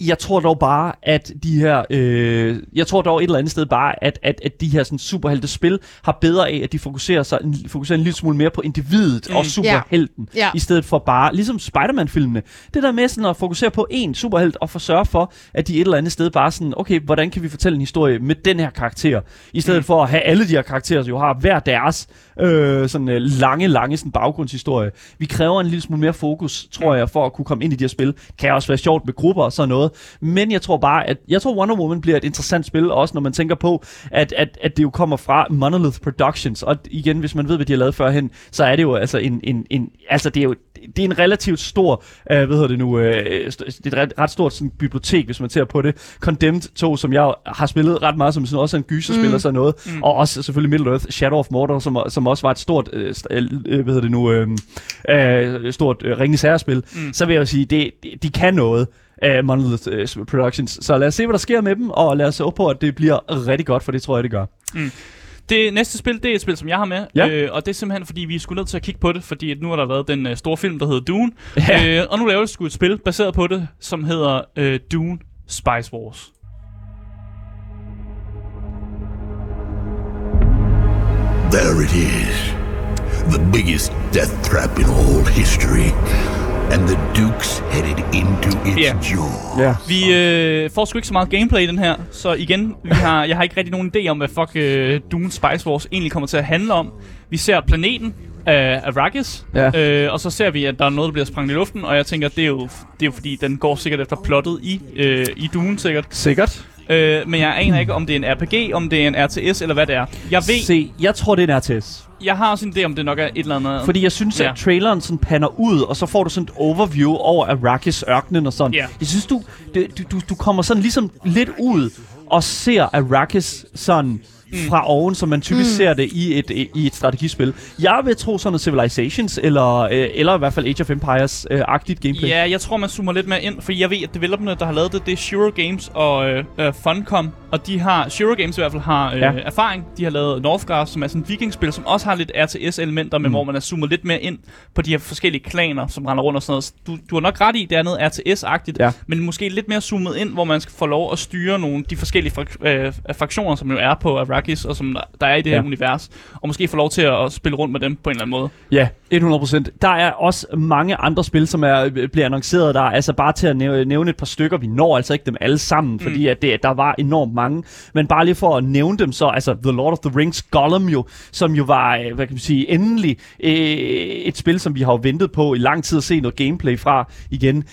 jeg tror dog bare, at de her, øh, jeg tror dog et eller andet sted bare, at, at, at de her sådan, superhelte spil har bedre af, at de fokuserer, sig, fokuserer en lille smule mere på individet mm. og superhelten, yeah. Yeah. i stedet for bare, ligesom Spider-Man-filmene, det der med sådan at fokusere på én superhelt og forsørge for, at de et eller andet sted bare sådan, okay, hvordan kan vi fortælle en historie med den her karakter, i stedet mm. for at have alle de her karakterer, som jo har hver deres øh, sådan øh, lange, lange sådan baggrundshistorie. Vi kræver en lille smule mere fokus, tror jeg, for at kunne komme ind i de her spil. Kan også være sjovt med grupper og sådan noget. Men jeg tror bare, at jeg tror Wonder Woman bliver et interessant spil, også når man tænker på, at, at, at det jo kommer fra Monolith Productions. Og igen, hvis man ved, hvad de har lavet førhen, så er det jo altså en, en, en altså det er jo det er en relativt stor, øh, hvad hedder det nu, øh, det er et ret, stort sådan, bibliotek, hvis man ser på det. Condemned 2, som jeg har spillet ret meget som sådan, også en gyserspil mm. og sådan noget. Mm. Og også selvfølgelig Middle Earth, Shadow of Mordor, som, som også var et stort, øh, øh, hvad hedder det nu, øh, øh, stort øh, Ringens Herrespil. Mm. Så vil jeg jo sige, det, de kan noget af Monolith uh, Productions. Så lad os se, hvad der sker med dem, og lad os håbe på, at det bliver rigtig godt, for det tror jeg, det gør. Mm. Det næste spil, det er et spil, som jeg har med, ja. øh, og det er simpelthen, fordi vi skulle ned til at kigge på det, fordi nu har der været den uh, store film, der hedder Dune, ja. øh, og nu laver vi sgu et spil baseret på det, som hedder uh, Dune Spice Wars. There it is. The biggest death trap in all history. And the Duke's headed into its yeah. jaw. Yeah. Vi øh, får sgu ikke så meget gameplay i den her, så igen, vi har, jeg har ikke rigtig nogen idé om, hvad fuck øh, Dune Spice Wars egentlig kommer til at handle om. Vi ser planeten af Arrakis, ja. øh, og så ser vi, at der er noget, der bliver sprængt i luften, og jeg tænker, det er jo, det er jo fordi, den går sikkert efter plottet i, øh, i Dune, sikkert. Sikkert. Øh, men jeg aner ikke, om det er en RPG, om det er en RTS, eller hvad det er. Jeg ved... Se, jeg tror, det er en RTS jeg har også en idé om, det nok er et eller andet... Fordi jeg synes, ja. at traileren sådan panner ud, og så får du sådan et overview over Arrakis ørkenen og sådan. Ja. Jeg synes, du, du, du, du kommer sådan ligesom lidt ud og ser Arrakis sådan mm. fra oven, som man typisk mm. ser det i et, i et strategispil. Jeg vil tro sådan noget Civilizations, eller, øh, eller i hvert fald Age of Empires-agtigt øh, gameplay. Ja, jeg tror, man zoomer lidt mere ind, for jeg ved, at developerne, der har lavet det, det er Shiro Games og øh, øh, Funcom, og de har, Shiro Games i hvert fald har øh, ja. erfaring. De har lavet Northgard, som er sådan et vikingspil, som også har lidt RTS-elementer, men mm. hvor man er zoomet lidt mere ind på de her forskellige klaner, som render rundt og sådan noget. Du, du har nok ret i, det er noget RTS-agtigt, ja. men måske lidt mere zoomet ind, hvor man skal få lov at styre nogle de forskellige frak- øh, fraktioner, som jo er på Arrakis, og som der er i det ja. her univers, og måske få lov til at, at spille rundt med dem på en eller anden måde. Ja, 100%. Der er også mange andre spil, som er øh, bliver annonceret der. Altså bare til at nævne et par stykker. Vi når altså ikke dem alle sammen, mm. fordi at det, der var enormt mange. Men bare lige for at nævne dem, så altså The Lord of the Rings Gollum jo, som jo var, øh, hvad kan man sige, endelig øh, et spil, som vi har ventet på i lang tid at se noget gameplay fra igen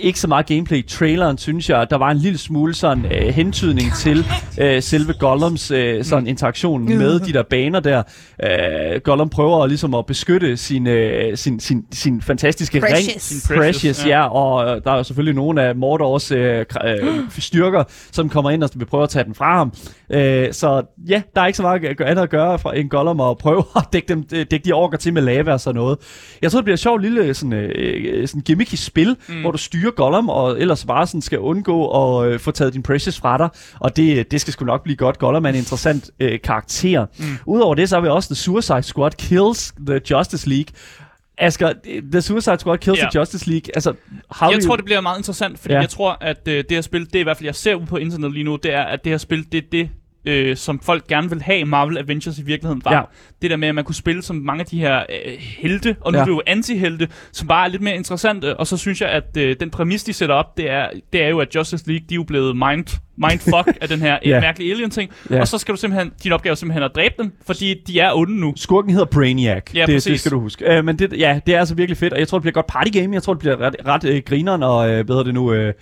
ikke så meget gameplay. Traileren synes jeg, der var en lille smule sådan øh, hentydning til øh, selve Gollums øh, sådan interaktion med de der baner der. Øh, Gollum prøver ligesom at beskytte sin, øh, sin, sin, sin fantastiske precious. ring. Sin precious, ja. ja. Og øh, der er jo selvfølgelig nogle af Mordors øh, øh, styrker, som kommer ind og vil prøve at tage den fra ham. Øh, så ja, der er ikke så meget andet at gøre fra en Gollum og prøve at dække, dem, dække de orker til med lava og sådan noget. Jeg tror, det bliver et sjovt lille sådan, øh, sådan gimmicky spil, mm. hvor du styre Gollum, og ellers bare sådan skal undgå at øh, få taget din Precious fra dig. Og det, det skal sgu nok blive godt. Gollum er en interessant øh, karakter. Mm. Udover det, så har vi også The Suicide Squad Kills the Justice League. Asger, The Suicide Squad Kills yeah. the Justice League. Altså, jeg you... tror, det bliver meget interessant, fordi yeah. jeg tror, at øh, det her spil, det er i hvert fald, jeg ser ud på internet lige nu, det er, at det her spil, det er det, øh, som folk gerne vil have Marvel Avengers i virkeligheden var. Ja. Det der med, at man kunne spille som mange af de her øh, helte, og nu ja. jo anti-helte, som bare er lidt mere interessante. Og så synes jeg, at øh, den præmis, de sætter op, det er, det er jo, at Justice League, de er jo blevet mind, mindfuck af den her ja. mærkelige alien-ting. Ja. Og så skal du simpelthen, din opgave er simpelthen at dræbe dem, fordi de er onde nu. Skurken hedder Brainiac. Ja, det, det skal du huske. Uh, men det, ja, det er altså virkelig fedt, og jeg tror, det bliver godt party game. Jeg tror, det bliver ret, ret uh, grineren, og uh, hvad det nu... Uh,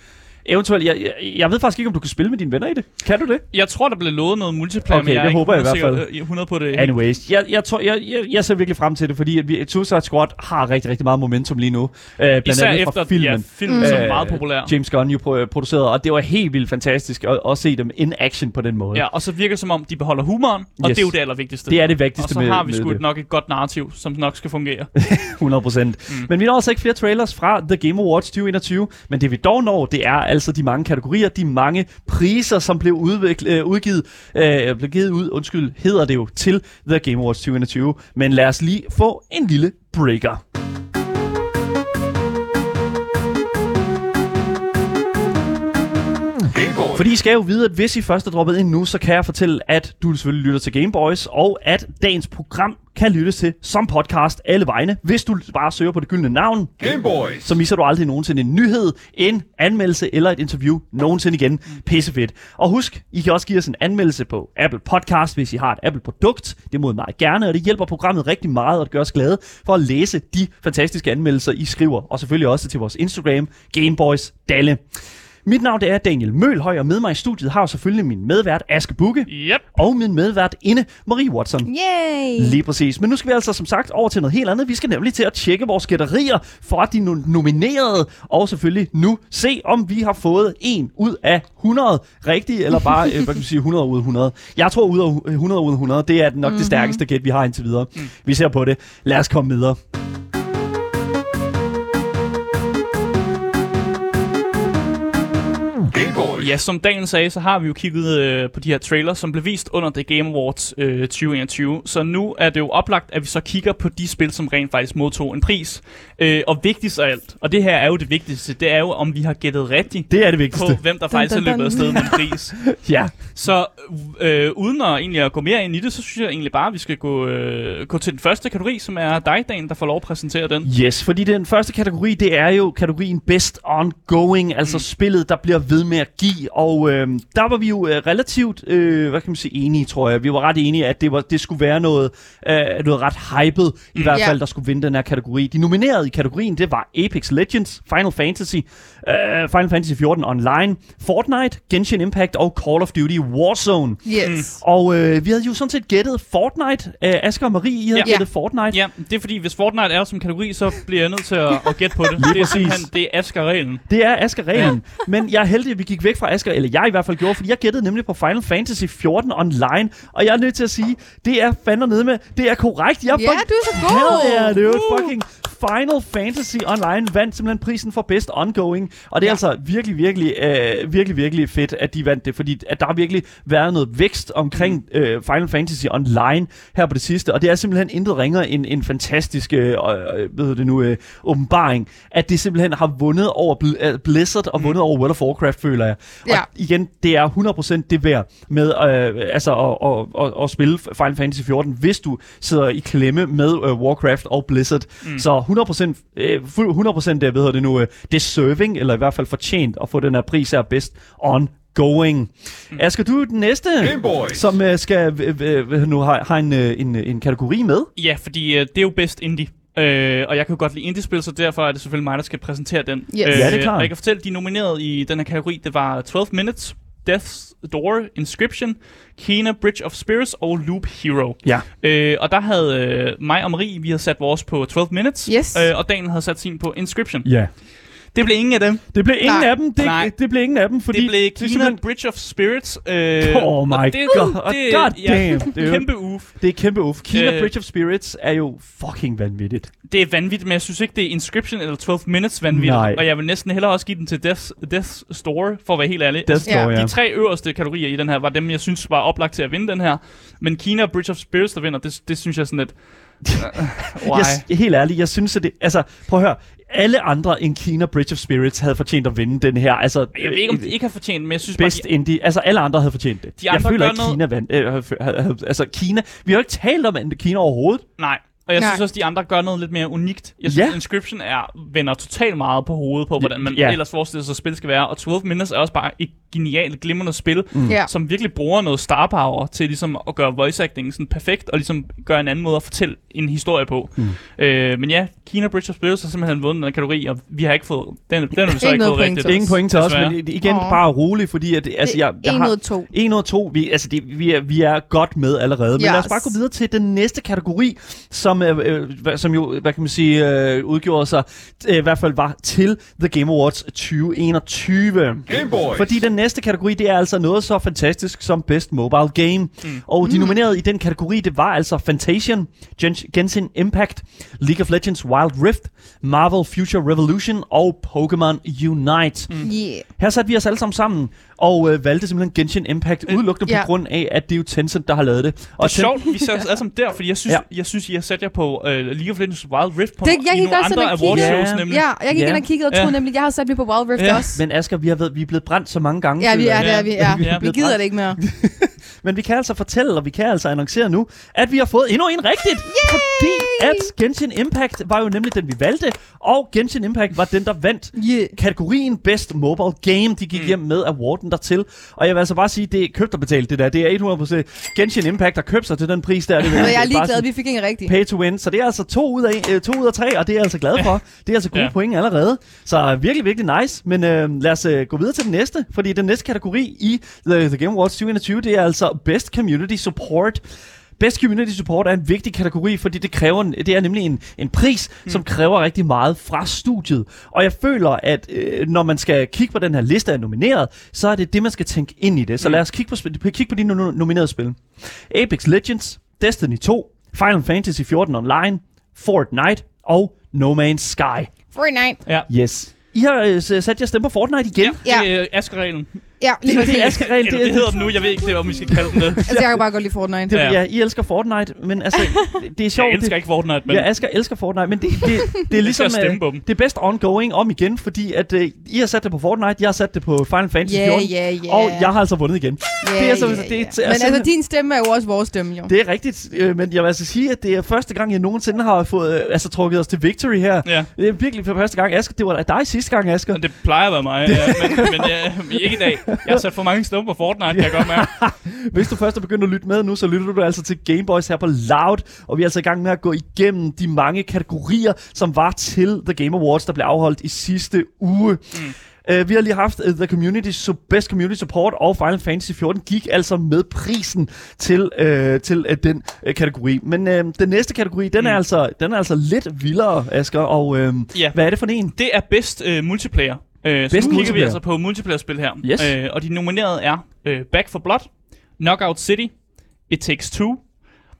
Eventuelt, jeg, jeg, jeg ved faktisk ikke, om du kan spille med dine venner i det. Kan du det? Jeg tror, der bliver lovet noget multiplayer, okay, men jeg det håber jeg i hvert fald. 100 på det. Anyways, jeg, jeg, tror, jeg, jeg, jeg ser virkelig frem til det, fordi at vi, Suicide Squad har rigtig, rigtig meget momentum lige nu. Uh, blandt Især andet efter, filmen. Ja, filmen mm. er meget populær. James Gunn jo produceret, og det var helt vildt fantastisk at, at se dem in action på den måde. Ja, og så virker det som om, de beholder humoren, og yes. det er jo det allervigtigste. Det er det vigtigste Og så med, har vi sgu nok et godt narrativ, som nok skal fungere. 100 procent. Mm. Men vi når altså ikke flere trailers fra The Game Awards 2021, men det vi dog når, det er altså de mange kategorier de mange priser, som blev udviklet, øh, udgivet, øh, øh blev givet ud, undskyld, hedder det jo, til The Game Awards 2021. Men lad os lige få en lille breaker. Fordi I skal jo vide, at hvis I først er droppet ind nu, så kan jeg fortælle, at du selvfølgelig lytter til Gameboys, og at dagens program kan lyttes til som podcast alle vegne, hvis du bare søger på det gyldne navn. Gameboys! Så misser du aldrig nogensinde en nyhed, en anmeldelse eller et interview nogensinde igen. Pissefedt. Og husk, I kan også give os en anmeldelse på Apple Podcast, hvis I har et Apple-produkt. Det må I meget gerne, og det hjælper programmet rigtig meget, og det gør os glade for at læse de fantastiske anmeldelser, I skriver. Og selvfølgelig også til vores Instagram, Gameboys Dalle. Mit navn det er Daniel Mølhøj, og med mig i studiet har jeg selvfølgelig min medvært Aske Bukke. Yep. Og min medvært inde, Marie Watson. Yay! Lige præcis. Men nu skal vi altså som sagt over til noget helt andet. Vi skal nemlig til at tjekke vores gætterier for de nominerede, og selvfølgelig nu se, om vi har fået en ud af 100 rigtige, eller bare øh, hvad kan man sige, 100 ud af 100. Jeg tror, ud af 100 ud af 100, det er nok mm-hmm. det stærkeste gæt, vi har indtil videre. Mm. Vi ser på det. Lad os komme videre. Ja, som Daniel sagde, så har vi jo kigget øh, på de her trailers, som blev vist under The Game Awards øh, 2021. Så nu er det jo oplagt, at vi så kigger på de spil, som rent faktisk modtog en pris. Øh, og vigtigst af alt, og det her er jo det vigtigste, det er jo, om vi har gættet rigtigt det er det vigtigste. på, hvem der faktisk dun, dun, dun. har løbet afsted med en pris. ja. Så øh, uden at, egentlig at gå mere ind i det, så synes jeg egentlig bare, at vi skal gå, øh, gå til den første kategori, som er dig, Dan, der får lov at præsentere den. Yes, fordi den første kategori, det er jo kategorien Best Ongoing, altså mm. spillet, der bliver ved med at give og øh, der var vi jo øh, relativt, øh, hvad kan man sige, enige, tror jeg. Vi var ret enige, at det, var, det skulle være noget, øh, noget ret hyped, i mm. hvert fald, yeah. der skulle vinde den her kategori. De nominerede i kategorien, det var Apex Legends, Final Fantasy, øh, Final Fantasy 14 Online, Fortnite, Genshin Impact og Call of Duty Warzone. Yes. Mm. Og øh, vi havde jo sådan set gættet Fortnite. Øh, Asger og Marie, I havde ja. gættet Fortnite. Ja, det er fordi, hvis Fortnite er som kategori, så bliver jeg nødt til at, at gætte på det. det er simpelthen, det er Asger-reglen. Det er Asger-reglen. Ja. Men jeg er heldig, at vi gik væk fra Asger, eller jeg i hvert fald gjorde, fordi jeg gættede nemlig på Final Fantasy 14 online, og jeg er nødt til at sige, det er fandme nede med, det er korrekt. Jeg Ja, du er så god. Hell yeah, dude. Fucking Final Fantasy Online vandt simpelthen prisen for Best Ongoing, og det er ja. altså virkelig, virkelig, øh, virkelig, virkelig fedt, at de vandt det, fordi at der har virkelig været noget vækst omkring mm. øh, Final Fantasy Online her på det sidste, og det er simpelthen intet ringer end en fantastisk, øh, øh, hedder det nu, øh, åbenbaring, at det simpelthen har vundet over Bl- øh, Blizzard og vundet over World of Warcraft, føler jeg. Ja. Og igen, det er 100% det værd med øh, altså at, at, at, at spille Final Fantasy 14, hvis du sidder i klemme med øh, Warcraft og Blizzard. Mm. Så 100%, øh, fu- 100% det, hvad hedder det nu, øh, deserving, eller i hvert fald fortjent at få den her pris her best on going. Mm. Asger, du er den næste, som øh, skal øh, øh, nu har, har en, øh, en, en kategori med. Ja, fordi øh, det er jo bedst indie. Øh, og jeg kan jo godt lide indie-spil, så derfor er det selvfølgelig mig, der skal præsentere den. Yes. Ja, det er klart. Og jeg kan fortælle, de er nomineret i den her kategori. Det var 12 Minutes, Death's Door, Inscription, Kena, Bridge of Spirits og Loop Hero. Ja. Øh, og der havde øh, mig og Marie, vi havde sat vores på 12 Minutes, Yes. øh, og Daniel havde sat sin på Inscription. Ja. Det blev ingen af dem. Det blev ingen Nej. af dem. Det, Nej. det blev ingen af dem, fordi... det blev er Kena, simpelthen- Bridge of Spirits. Øh, Oh my og det, god. Det, God ja, damn, dude. kæmpe uf. Det er kæmpe uf. Kina Øh. Bridge of Spirits er jo fucking vanvittigt. Det er vanvittigt, men jeg synes ikke, det er Inscription eller 12 Minutes vanvittigt. Nej. Og jeg vil næsten hellere også give den til Death, Death's Store, for at være helt ærlig. Death Store, ja. De tre øverste kategorier i den her var dem, jeg synes var oplagt til at vinde den her. Men Kina Bridge of Spirits, der vinder, det, det synes jeg sådan lidt... Why? Jeg, helt ærligt, jeg synes, at det... Altså, prøv at høre. Alle andre end Kina Bridge of Spirits havde fortjent at vinde den her. Altså, Jeg ved ikke, om de ikke har fortjent, men jeg synes Best bare, indie. Altså, alle andre havde fortjent det. De jeg andre føler gør ikke, noget- Kina vandt. Øh, altså, Kina... Vi har jo ikke talt om Kina overhovedet. de, nej. Og jeg Nej. synes også, de andre gør noget lidt mere unikt. Jeg synes, Ja. Inscription er, vender totalt meget på hovedet på, hvordan man Ja. ellers forestiller sig, at spil skal være. Og 12 Minutes er også bare et genialt, glimrende spil, Mm. Ja. som virkelig bruger noget star power til ligesom at gøre voice acting sådan perfekt, og ligesom gøre en anden måde at fortælle en historie på. Mm. Øh, men ja, Kina Bridge of Spirits har simpelthen vundet den kategori, og vi har ikke fået, den, den har vi så Ikke fået rigtigt. Ingen point til os, men igen, Åh. bare rolig, fordi at, altså, jeg, jeg en har... ud af to. 1 ud af 2, vi, altså det, vi, er, vi er godt med allerede. Men Yes. lad os bare gå videre til den næste kategori, som, øh, øh, hvad- som jo, hvad kan man sige, øh, udgjorde sig, øh, i hvert fald var til The Game Awards 2021. Gameboys. Fordi den næste kategori, det er altså noget så fantastisk som Best Mobile Game. Mm. Og de nominerede i den kategori, det var altså Fantasian, Gen- Genshin Impact, League of Legends Wild Rift, Marvel Future Revolution og Pokémon Unite. Mm. Yeah. Her satte vi os alle sammen sammen og øh, valgte simpelthen Genshin Impact udelukkende ja. på grund af, at det er jo Tencent, der har lavet det. Det er Og Ten- sjovt, vi ser os alle sammen der, fordi jeg synes, Ja. ja. jeg synes, I har sat jer på uh, League of Legends Wild Rift på Det- jeg i nogle andre og kiggede. awardshows, Ja. nemlig. Ja, jeg gik Ja. ind og kiggede og troede Ja. nemlig, jeg har sat mig på Wild Rift Ja. også. Men Asger, vi, har været, vi er blevet brændt så mange gange. Ja, vi er jeg. der, vi er. Vi er Vi blevet gider brændt. det ikke mere. Men vi kan altså fortælle, og vi kan altså annoncere nu, at vi har fået endnu en rigtigt. Yay! Fordi at Genshin Impact var jo nemlig den, vi valgte, og Genshin Impact var den, der vandt Yeah. kategorien Best Mobile Game. De gik mm. hjem med awarden dertil. Og jeg vil altså bare sige, det er købt og betalt, det der. Det er 100% Genshin Impact, der købt sig til den pris der. Det, Men jeg er ligeglad, sådan vi fik en rigtig. Pay to win. Så det er altså to ud af, øh, to ud af tre, og det er jeg altså glad for. Det er altså gode Ja. point allerede. Så virkelig, virkelig nice. Men øh, lad os øh, gå videre til den næste, fordi den næste kategori i The, The Game Awards 2021, det er altså Best Community Support. Best Community Support er en vigtig kategori, fordi det kræver en, det er nemlig en, en pris, mm. som kræver rigtig meget fra studiet. Og jeg føler, at øh, når man skal kigge på den her liste af nomineret, så er det det, man skal tænke ind i det. Så lad os kigge på, kigge på de no- nominerede spil. Apex Legends, Destiny 2, Final Fantasy 14 Online, Fortnite og No Man's Sky. Fortnite. Ja. Yes. I har øh, sat jer stemme på Fortnite igen. Ja, Ja. det er Askerreglen. Ja, lige Det, præcis. det er Asger Eller det hedder den nu, jeg ved ikke, det, om vi skal kalde den det. Altså, jeg kan bare godt lide Fortnite. Det, ja. Ja. I elsker Fortnite, men altså, det, det er sjovt. Jeg elsker det, ikke Fortnite, men Ja, Asger elsker Fortnite, men det, det, det er ligesom øh, dem. det er bedst ongoing om igen, fordi at øh, I har sat det på Fortnite, jeg har sat det på Final Fantasy Ja, 14, ja, ja. og jeg har altså vundet igen. Ja, det er altså- ja, det er- det er Men altså, din stemme er jo også vores stemme, jo. Det er rigtigt, øh, men jeg vil altså sige, at det er første gang, jeg nogensinde har fået øh, altså, trukket os til victory her. Ja. Det er virkelig for første gang. Asger, det var dig sidste gang, Asger. det plejer at være mig, ja, men, men ja, ikke i dag. Jeg har sat for mange stemmer på Fortnite, kan jeg godt mærke. Hvis du først er begyndt at lytte med nu, så lytter du altså til Gameboys her på Loud, og vi er altså i gang med at gå igennem de mange kategorier, som var til The Game Awards, der blev afholdt i sidste uge. Mm. Uh, vi har lige haft uh, The Community so Best Community Support og Final Fantasy 14 gik altså med prisen til, uh, til uh, den uh, kategori. Men uh, den næste kategori, den, er Mm. altså, den er altså lidt vildere, Asger, og uh, Ja. hvad er det for en? Det er bedst uh, multiplayer. Øh, så nu kigger vi altså på multiplayer-spil her. Yes. Øh, og de nominerede er øh, Back for Blood, Knockout City, It Takes Two,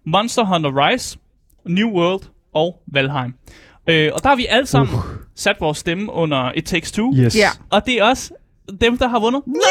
Monster Hunter Rise, New World og Valheim. Øh, og der har vi alle sammen uh. sat vores stemme under It Takes Two. Yes. Ja. Og det er også dem, der har vundet. Nej!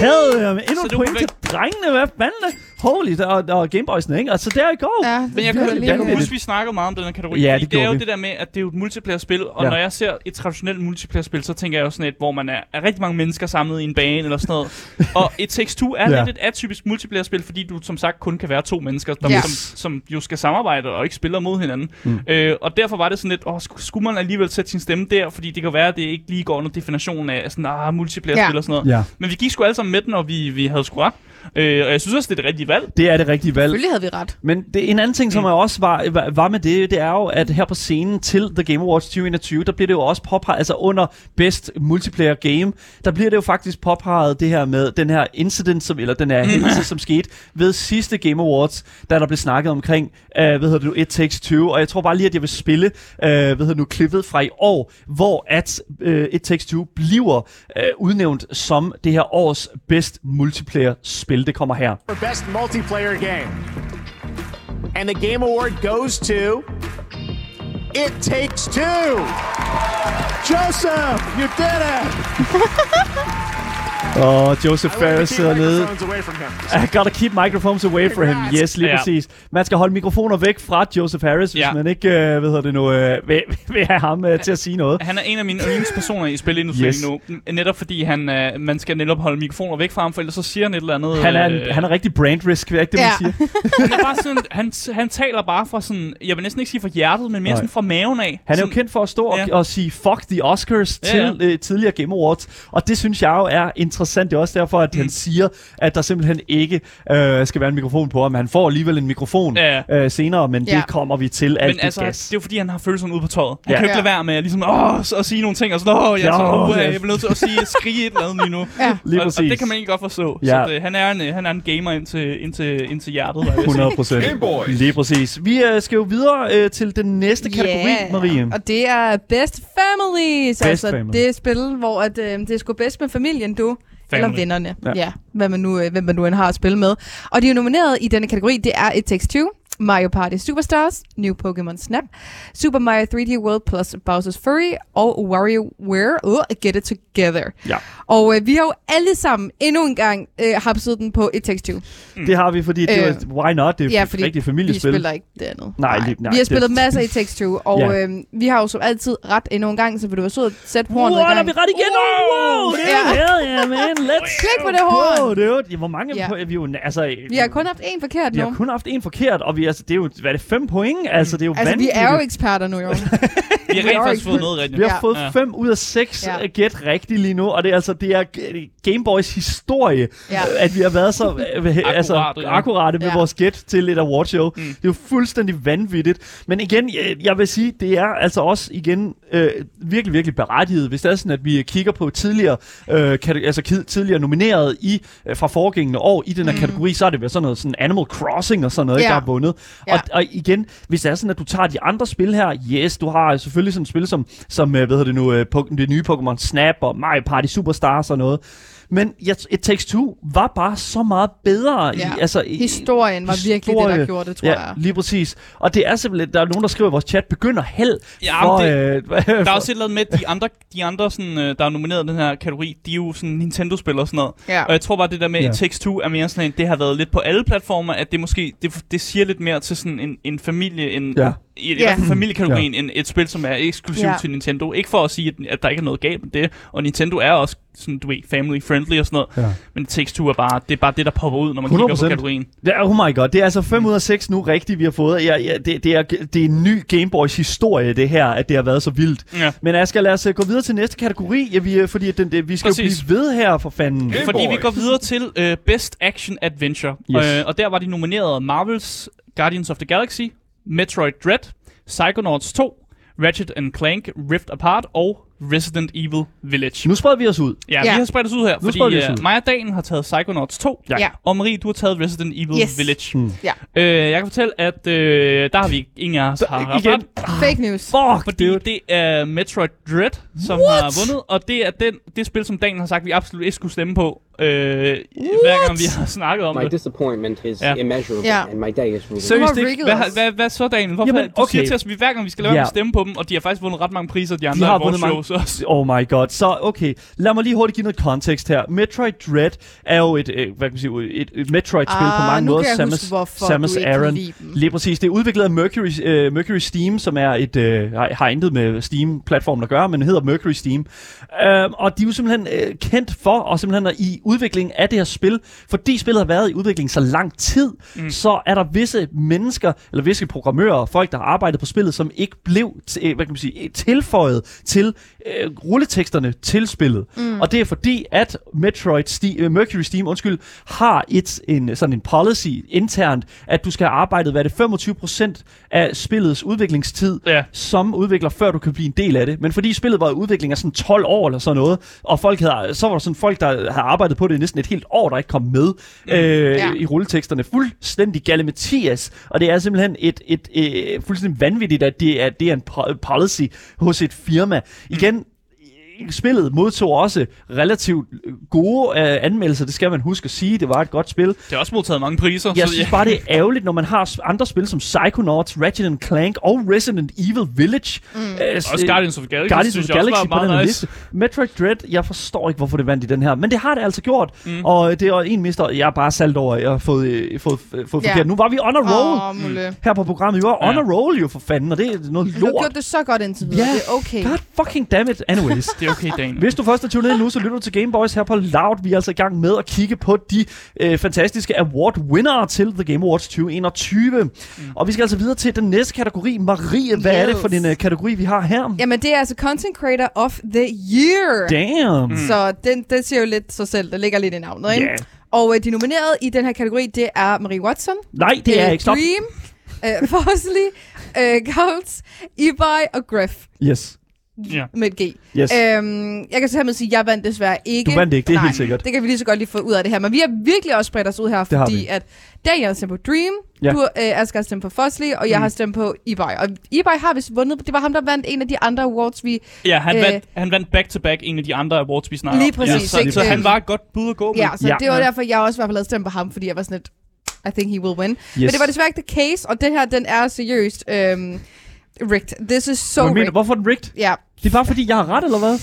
Havde jeg med endnu Så point til drengene, hvad fanden? Holy, der, og, og Gameboys'ene, ikke? Altså, der i går. Ja, Men jeg kan, jeg kan huske, vi snakkede meget om den her kategori. Ja, det det er jo vi. det der med, at det er jo et multiplayer-spil, og Ja. når jeg ser et traditionelt multiplayer-spil, så tænker jeg jo sådan et, hvor man er, er rigtig mange mennesker samlet i en bane eller sådan noget. og et Takes Two er Ja. lidt et atypisk multiplayer-spil, fordi du som sagt kun kan være to mennesker, der, Ja. som, som jo skal samarbejde og ikke spiller mod hinanden. Mm. Øh, og derfor var det sådan lidt, åh, sk- skulle man alligevel sætte sin stemme der, fordi det kan være, at det ikke lige går under definitionen af sådan, ah, multiplayer-spil Ja. og sådan noget. Ja. Men vi gik sgu alle sammen med den, og vi, vi havde sgu ret. Øh, og jeg synes også, det er det rigtige valg. Det er det rigtige valg. Selvfølgelig havde vi ret. Men det, en anden ting, som mm. også var, var- med det, det er jo, at her på scenen til The Game Awards 2021, der bliver det jo også påpeget, altså under Best Multiplayer Game, der bliver det jo faktisk påpeget det her med den her incident, som, eller den her hændelse, som skete ved sidste Game Awards, da der blev snakket omkring, uh, hvad hedder det nu, It Takes Two, og jeg tror bare lige, at jeg vil spille, uh, hvad hedder det nu, klippet fra i år, hvor at uh, It Takes Two bliver uh, udnævnt som det her års Best Multiplayer spil. Det kommer her. for best multiplayer game. And the Game Award goes to It Takes Two. Joseph, you did it! Og Joseph Ferris to sidder keep nede. microphones away from him. I gotta keep microphones away from him. Yes, lige Ja. præcis. Man skal holde mikrofoner væk fra Joseph Harris, hvis Ja. man ikke, øh, hvad hedder det nu, øh, vil, vil have ham øh, til at sige noget. Han er en af mine yndlingspersoner i spilindustrien Yes. nu. Netop fordi han, øh, man skal netop holde mikrofoner væk fra ham, for ellers så siger han et eller andet. Han er, en, øh, han er rigtig brand risk, er ikke det, man Ja. siger? han, er bare sådan, han, han taler bare fra sådan, jeg vil næsten ikke sige fra hjertet, men mere Nej. sådan fra maven af. Han er jo sådan, kendt for at stå og, Ja. og sige fuck the Oscars Ja, til øh, tidligere Game Awards, og det synes jeg jo er interessant. Det er også derfor, at Mm. han siger, at der simpelthen ikke øh, skal være en mikrofon på ham. Han får alligevel en mikrofon Ja. øh, senere, men Ja. det kommer vi til alt Men det altså, gas. det er jo fordi, han har følelserne ude på tøjet. Han Ja. kan jo ikke Ja. lade være med at, ligesom, åh, så- at sige nogle ting, og sådan, åh, jeg er, så, Ja, uh, ja. jeg bliver nødt til at sige, skrige et eller andet lige nu. Ja. Lige og, og, det kan man ikke godt forstå. Ja. Så det, han, er en, øh, han er en gamer ind til, ind til, ind til hjertet, var jeg ved at sige. 100 procent. Lige præcis. Vi øh, skal jo videre øh, til den næste kategori, Ja, Marie. Og det er Best Families. Best altså family. det er spil, hvor at, øh, det er sgu bedst med familien, du. Family. Eller vennerne. Ja. Ja. hvad man nu, øh, hvem man nu end har at spille med. Og de er nomineret i denne kategori. Det er It Takes Two, Mario Party Superstars, New Pokémon Snap, Super Mario 3D World plus Bowser's Fury og WarioWare uh, Get It Together. Ja. Og øh, vi har jo alle sammen endnu en gang øh, hapset den på It Takes Two. Det har vi, fordi det Øh, var, why not? Det er Ja, fordi rigtig vi familiespil. spiller ikke det andet. Nej, lige- nej, vi har det- spillet masser i Takes Two, og Ja. øhm, vi har jo som altid ret endnu en gang, så vil du være sød at sætte hornet Wow, i der er gang. vi ret igen! Wow, det er Ja. ja. yeah, man. Let's Klik på det horn! Wow, det er jo, ja, hvor mange Ja. vi jo, altså, Vi har kun haft én forkert vi nu. har kun haft en forkert, og vi, altså, det er jo, hvad er det, fem point? Altså, det er jo Altså, vi vanvittigt. er jo eksperter nu, jo. Vi har rent faktisk fået noget rigtigt. Vi har Ja. fået Ja. 5 ud af 6 Ja. ja. gæt rigtigt lige nu, og det er altså det er Gameboys historie, Ja. ja. at vi har været så øh, altså, Akkurate, ja. akkurate med Ja. vores gæt til et awardshow. Mm. Mm. Det er jo fuldstændig vanvittigt. Men igen, jeg, jeg vil sige, det er altså også igen øh, virkelig, virkelig berettiget, hvis det er sådan, at vi kigger på tidligere, øh, kate- altså tidligere nomineret i øh, fra foregængende år i den her mm. kategori, så er det vel sådan noget sådan Animal Crossing og sådan noget, ikke, Ja. der har vundet. Ja. Og, og igen, hvis det er sådan, at du tager de andre spil her, yes, du har selvfølgelig sådan et spil som, som øh, hvad hedder det nu, øh, det nye Pokémon Snap og Mario Party Superstars og noget. Men It Takes Two var bare så meget bedre. Ja. I, altså, i, Historien var virkelig det, der gjorde det, tror ja, jeg. lige præcis. Og det er simpelthen, der er nogen, der skriver i vores chat, begynder held Ja, for... men øh, Der er også et eller andet med, de andre, de andre sådan, øh, der er nomineret i den her kategori, de er jo sådan Nintendo-spil og sådan noget. Ja. Og jeg tror bare, det der med, Ja. It Takes Two er mere sådan en, det har været lidt på alle platformer, at det måske, det, det siger lidt mere til sådan en, en familie, en, Ja. I, i Ja. hvert fald familiekategorien, end et spil, som er eksklusivt Ja. til Nintendo. Ikke for at sige, at, at der ikke er noget galt med det, og Nintendo er også sådan, du ved, family-friendly og sådan noget. Ja. Men Takes Two er bare, det er bare det, der popper ud, når man kigger på 100%. kategorien. Ja, oh my god. Det er altså 5 ud af 6 nu rigtigt, vi har fået. Ja, ja, det, det, er, det er en ny Gameboys historie, det her, at det har været så vildt. Ja. Men Asger, lad os øh, gå videre til næste kategori, ja, vi, øh, fordi den, det, vi skal Præcis. jo blive ved her for fanden. Fordi vi går videre til uh, Best Action Adventure. Yes. Øh, og der var de nomineret Marvels Guardians of the Galaxy, Metroid Dread, Psychonauts 2, Ratchet and Clank Rift Apart og Resident Evil Village. Nu spreder vi os ud. Ja, ja. vi har spredt os ud her, nu fordi vi os uh, ud. mig og Dan har taget Psychonauts 2, ja. og Marie, du har taget Resident Evil yes. Village. Hmm. Ja. Uh, jeg kan fortælle, at uh, der har vi ingen af os har haft igen. Fake news. Fuck, fordi dude. det er Metroid Dread, som What? har vundet, og det er den, det spil, som Dan har sagt, vi absolut ikke skulle stemme på, øh, hver gang vi har snakket om my det. disappointment is Ja. immeasurable, Ja. and my day is ruined. Seriøst ikke? rigget Hvad, os. hvad, hvad så, Daniel? Hvorfor? Jamen, Du siger okay. til os, at vi hver gang vi skal med at stemme på dem, og de har faktisk vundet ret mange priser, de andre De har vundet mange- shows også. Oh my god. Så okay, lad mig lige hurtigt give noget kontekst her. Metroid Dread er jo et, øh, hvad kan man sige, et, et Metroid-spil Ah, på mange nu måder. kan jeg Samus, huske, Samus du ikke Aran. Lige præcis. Det er udviklet af Mercury, øh, Mercury Steam, som er et, øh, har, intet med Steam-platformen at gøre, men hedder Mercury Steam. Øh, og de er jo simpelthen øh, kendt for, og simpelthen er i udviklingen af det her spil, fordi spillet har været i udvikling så lang tid, mm. så er der visse mennesker, eller visse programmører, folk, der har arbejdet på spillet, som ikke blev t- øh, hvad kan man sige, tilføjet til øh, rulleteksterne til spillet. Mm. Og det er fordi, at Metroid Steam, øh, Mercury Steam undskyld, har et, en, sådan en policy internt, at du skal have arbejdet, hvad er det, 25% af spillets udviklingstid Ja. som udvikler, før du kan blive en del af det. Men fordi spillet var i udvikling af sådan 12 år eller sådan noget, og folk havde, så var der sådan folk, der havde arbejdet på det i næsten et helt år, der ikke kom med mm. øh, Ja. i rulleteksterne. Fuldstændig galimatias. Og det er simpelthen et, et, et, fuldstændig vanvittigt, at det er, det er en po- policy hos et firma. Igen, spillet modtog også relativt gode øh, anmeldelser, det skal man huske at sige. Det var et godt spil. Det har også modtaget mange priser. Jeg så, synes bare, det er ærgerligt, når man har andre spil som Psychonauts, Ratchet Clank og Resident Evil Village. Mm. Øh, Også Guardians of the Galaxy, Guardians of Galaxy var på den her nice. liste. Metroid Dread, jeg forstår ikke, hvorfor det vandt i den her, men det har det altså gjort. Mm. Og det er en mister, jeg er bare salt over, at jeg har fået, øh, fået, øh, fået Ja. forkert. Nu var vi on a roll Åh, Mulle. her på programmet. Vi var on Ja. a roll jo for fanden, og det er noget Du har lort. gjort det så godt indtil videre. Ja. Det er okay. God fucking damn it. Anyways. Det er okay, Daniel. Hvis du først er tunet ind nu, så lytter du til Game Boys her på Loud. Vi er altså i gang med at kigge på de øh, fantastiske award-vinnere til The Game Awards 2021. Mm. Og vi skal altså videre til den næste kategori. Marie, hvad yes. er det for en uh, kategori, vi har her? Jamen, det er altså Content Creator of the Year. Damn. Mm. Så den, den siger jo lidt sig selv. Der ligger lidt i navnet, ikke? Ja. Og øh, de nominerede i den her kategori, det er Marie Watson. Nej, det er øh, ikke. Stop. Dream, øh, Fosley, øh, Gauls, Ibai og Griff Yes. Ja. med et G. Yes. Øhm, jeg kan så hermed sige, at jeg vandt desværre ikke. Du vandt ikke, det er Nej, helt sikkert. det kan vi lige så godt lige få ud af det her. Men vi har virkelig også spredt os ud her, Det fordi at Daniel har stemt på Dream, Ja. du, øh, Asger har stemt på Fosley, og jeg Mm. har stemt på Ibai. Og Ibai har vist vundet. Det var ham, der vandt en af de andre awards, vi... Ja, han, Øh, vandt, han vandt back-to-back en af de andre awards, vi snakker Lige om. præcis, Ja, så, ikke? så han var et godt bud at gå med. Ja, så Ja. det var derfor, jeg også i hvert fald havde stemt på ham, fordi jeg var sådan lidt... I think he will win. Yes. Men det var desværre ikke the case, og det her, den er seriøst øhm, rigged. This is so Hvad mener, rigged. hvorfor er den rigged? Ja, Det er bare fordi, jeg har ret, eller hvad?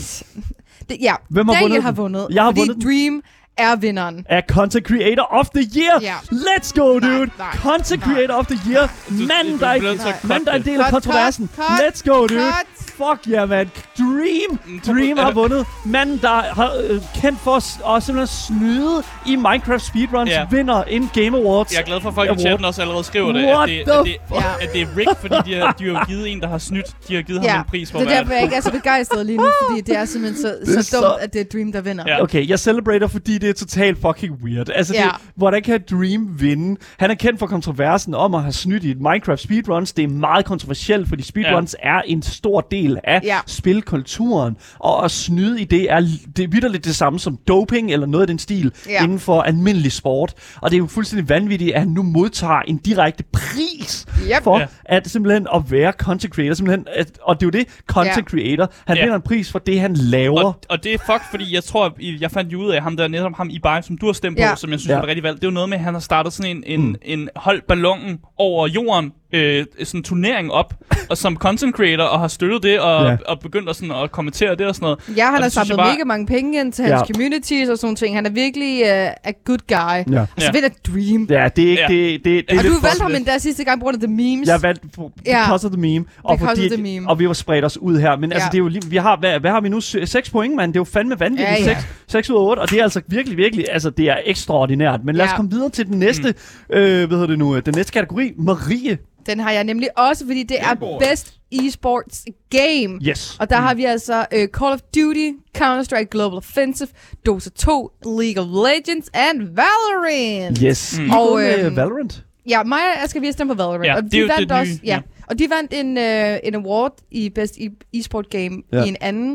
det, ja. Hvem har Daniel vundet har vundet, Jeg har fordi vundet. Dream er vinderen. Er Content Creator of the Year. Ja. Let's go, dude. Nej, nej, Content nej. Creator of the Year. Manden, der, er- at manden, der er en del af kontroversen. Let's go, dude. cut. Fuck yeah, man. Dream. Dream har vundet. Manden, der har øh, kendt for at, at simpelthen snyde i Minecraft speedruns, Ja. vinder en Game Awards. Jeg er glad for, at folk i Award. chatten også allerede skriver det, What at det, the at det, fuck? at det er rigged, fordi de har, de har givet en, der har snydt. De har givet ham Ja, en pris for det at er derfor, jeg ikke er så begejstret lige nu, fordi det er simpelthen så, Det så dumt, at det er Dream, der vinder. Ja. Okay, jeg celebrater, fordi det er totalt fucking weird. Altså, Ja. det, hvordan kan Dream vinde? Han er kendt for kontroversen om at have snydt i Minecraft speedruns. Det er meget kontroversielt, fordi speedruns ja. er en stor del af Ja. spilkulturen. Og at snyde i det er, det er vidderligt det samme som doping eller noget af den stil Ja. inden for almindelig sport. Og det er jo fuldstændig vanvittigt, at han nu modtager en direkte pris Yep. for Ja. at simpelthen at være content creator. Simpelthen, at, og det er jo det, content Ja. creator. Han Ja. vinder en pris for det, han laver. Og, og det er fuck, fordi jeg tror, jeg fandt jo ud af ham der, netop ham i Bayern, som du har stemt Ja. på, som jeg synes Ja. ja. var rigtig valgt. Det er jo noget med, at han har startet sådan en, en, Mm. en holdt ballonen over jorden, øh, sådan en turnering op, og som content creator, og har støttet det, og, Ja. og begyndt at, sådan, at kommentere det og sådan noget. Ja, han har det samlet bare- mega mange penge ind til Ja. hans communities og sådan nogle ting. Han er virkelig uh, a good guy. Ja. Og så Ja. vinder Dream. Ja, det er ikke... Ja. Det, det, det er Og du valgte ham endda sidste gang på grund af the memes. Jeg valgte for, Ja. because of the meme. Og, Because fordi, of the meme. og vi var spredt os ud her. Men altså, Ja. det er jo lige, vi har, hvad, hvad har vi nu? 6 point, mand. Det er jo fandme vanvittigt. Ja, ja. 6, 6 ud af 8. Og det er altså virkelig, virkelig, altså det er ekstraordinært. Men lad os Ja. komme videre til den næste, mm. øh, hvad hedder det nu, den næste kategori. Marie. Den har jeg nemlig også, fordi det er Best Esports Game. Yes. Og der har vi altså uh, Call of Duty, Counter-Strike Global Offensive, Dota 2, League of Legends and Valorant. Yes. Mm. Mm. Og, øh, øhm, Valorant. Ja, mig og Asger, vi har stemt på Valorant. Ja, og de vandt det også, nye, ja. ja. Og de vandt en, uh, en award i Best e- Esport Game Ja. i en anden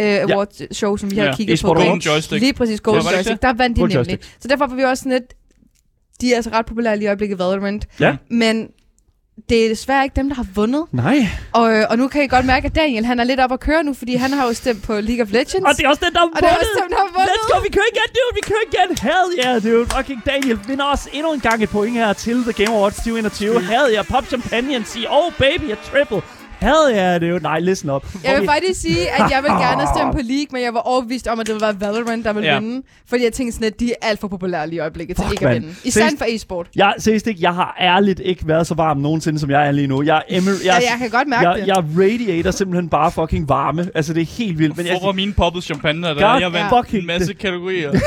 uh, Awards show, som vi har Ja. kigget E-sport på. Awards. Joystick. Lige præcis, Golden Ja, Joystick. Der vandt de Golden nemlig. Joystick. Så derfor var vi også sådan lidt... De er altså ret populære lige i øjeblikket, Valorant. Ja. Men det er desværre ikke dem, der har vundet. Nej. Og, øh, og nu kan I godt mærke, at Daniel han er lidt op at køre nu, fordi han har jo stemt på League of Legends. Og det er også den, der har Og det er også vundet. dem, der har vundet. Let's go, vi kører igen, dude, vi kører igen. Hell yeah, dude. Fucking Daniel vinder også endnu en gang et point her til The Game Awards 2021. Hell yeah, pop champagne and sige, oh baby, a triple. Hell yeah, dude. Nej, listen up. Jeg vil faktisk sige, at jeg vil gerne stemme på League, men jeg var overbevist om, at det ville være Valorant, der ville Ja. ja. vinde. Fordi jeg tænkte sådan, at de er alt for populære lige i øjeblikket til Fuck, ikke at mand. vinde. Især Seriøst. for e-sport. Jeg, seriøst ikke, jeg har ærligt ikke været så varm nogensinde, som jeg er lige nu. Jeg, er emer, jeg, Ja, jeg kan godt mærke jeg, det. jeg radiator simpelthen bare fucking varme. Altså, det er helt vildt. Men jeg, Hvor var mine poppet champagne, der God jeg vandt fucking en masse kategorier.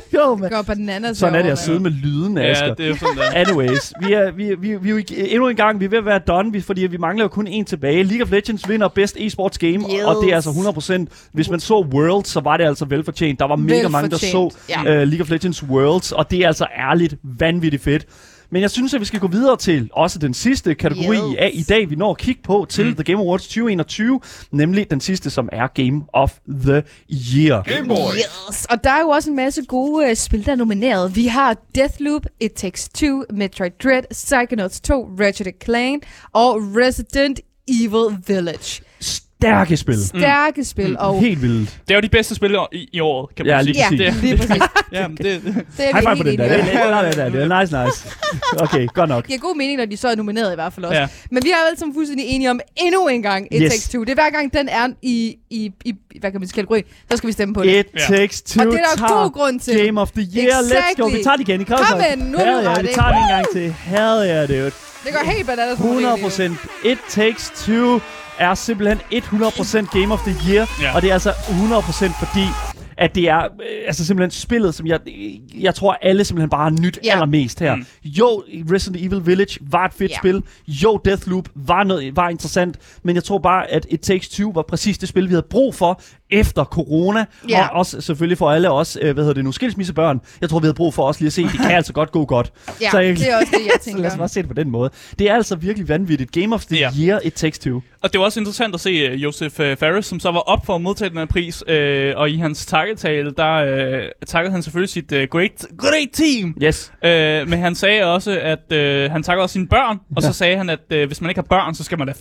jo, man. Går bananas Sådan er det at sidde med lyden, Asger. ja, det er sådan der. Anyways, vi er, vi, vi, vi er jo ikke- endnu en gang, vi er ved at være done, vi, fordi vi mangler jo kun en tilbage. League of Legends vinder Best Esports Game, Yes. og det er altså 100%. Hvis man så Worlds, så var det altså velfortjent. Der var mega mange, der så Velfortjent, uh, League of Legends Worlds, og det er altså ærligt vanvittigt fedt. Men jeg synes, at vi skal gå videre til også den sidste kategori Yes. af i dag, vi når at kigge på til Mm. The Game Awards 2021, nemlig den sidste, som er Game of the Year. Yes. Og der er jo også en masse gode uh, spil, der er nomineret. Vi har Deathloop, It Takes Two, Metroid Dread, Psychonauts 2, Ratchet Clank og Resident Evil Village. Stærke spil. Stærke spil, og Helt vildt. Det er jo de bedste spil i, i året, kan man Ja, sige. lige ja, lige præcis. Ja, men det, Det er High vi five på helt den der. Det er, det er, det det nice, nice. Okay, godt nok. Det giver god mening, når de så er nomineret i hvert fald også. Ja. Men vi er alle sammen fuldstændig enige om endnu en gang It Yes. Takes Two. Det er hver gang, den er i, i, i hvad kan man sige, kategori, så skal vi stemme på det. It takes two Og det er der god grund til. Game of the Year. Let's go. Exactly. Vi tager det igen. I Kom ind, nu er ret, vi tager det en gang til. Hell yeah, dude. Det går helt bananas. på 100 Radio. procent. It takes two er simpelthen 100% Game of the Year. Ja. Og det er altså 100% fordi at det er øh, altså simpelthen spillet, som jeg, jeg tror, alle simpelthen bare har nyt Ja. allermest her. Mm. Jo, Resident Evil Village var et fedt Ja. spil. Jo, Deathloop var, noget, var interessant. Men jeg tror bare, at It Takes Two var præcis det spil, vi havde brug for efter corona. Ja. Og også selvfølgelig for alle os, øh, hvad hedder det nu, skilsmissebørn. Jeg tror, vi havde brug for også lige at se, de kan altså godt gå godt. Ja, Så jeg- det er også det, jeg Så lad os tænker. bare se det på den måde. Det er altså virkelig vanvittigt. Game of the Ja. Year, It Takes Two. Og det var også interessant at se uh, Joseph uh, Ferris, som så var op for at modtage den her pris, uh, og i hans takketale, der uh, takkede han selvfølgelig sit uh, great, great team. Yes. Uh, men han sagde også, at uh, han takkede også sine børn, og så sagde han, at uh, hvis man ikke har børn, så skal man da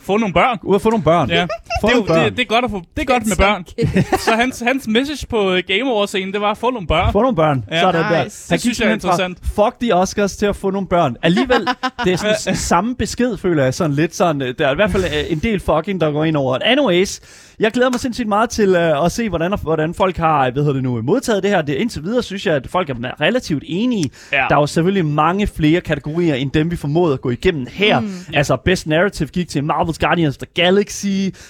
få nogle børn. Ud at få nogle børn. Ja, Få det, er nogle børn. det, det, er godt at få, det er godt med børn. Så hans, hans message på uh, Game Awards scenen, det var få nogle børn. Få nogle børn. Ja. Sådan der. Nice. Han Det synes jeg er interessant. Fra, fuck de Oscars til at få nogle børn. Alligevel, det er sådan samme besked, føler jeg sådan lidt sådan. øh, Der er i hvert fald øh, en del fucking, der går ind over. Anyways, jeg glæder mig sindssygt meget til uh, at se, hvordan, hvordan folk har hvad hedder det nu, modtaget det her. Det, indtil videre synes jeg, at folk er relativt enige. Ja. Der er jo selvfølgelig mange flere kategorier, end dem vi formåede at gå igennem her. Mm. Altså, Best Narrative gik til Marvel's Guardians of the Galaxy.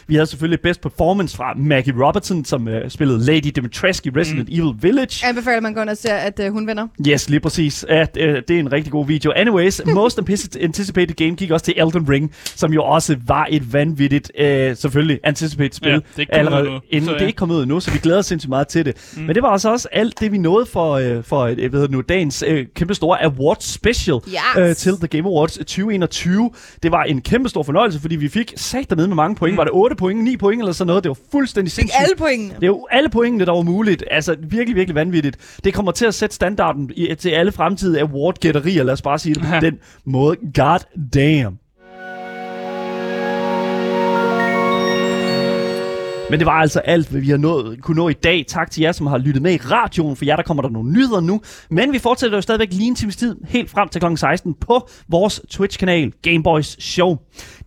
Vi havde selvfølgelig Best Performance fra Maggie Robertson, som uh, spillede Lady Dimitrescu i Resident mm. Evil Village. Anbefaler man går ind og ser, at uh, hun vinder. Yes, lige præcis. At, øh, det er en rigtig god video. Anyways, Most Antici- Anticipated Game gik også til Elden Ring, som jo også var et vanvittigt, øh, selvfølgelig, anticipated spil. Ja, det er ikke kommet allerede endnu, inden. så Det er ja. ikke kommet ud endnu, så vi glæder os sindssygt meget til det. Mm. Men det var altså også alt det, vi nåede for, øh, for øh, hvad hedder det nu, dagens øh, kæmpe store awards special Yes. øh, til The Game Awards 2021. Det var en kæmpe stor fornøjelse, fordi vi fik sat dernede med mange point. Var det 8 point, 9 point eller sådan noget? Det var fuldstændig sindssygt. alle pointene. Det er jo alle pointene, der var muligt. Altså virkelig, virkelig vanvittigt. Det kommer til at sætte standarden i, til alle fremtidige award-gætterier, lad os bare sige det på den måde. God damn. Men det var altså alt, hvad vi har nået, kunne nå i dag. Tak til jer, som har lyttet med i radioen. For jer, der kommer der nogle nyheder nu. Men vi fortsætter jo stadigvæk lige en times tid, helt frem til kl. 16 på vores Twitch-kanal Gameboys Show.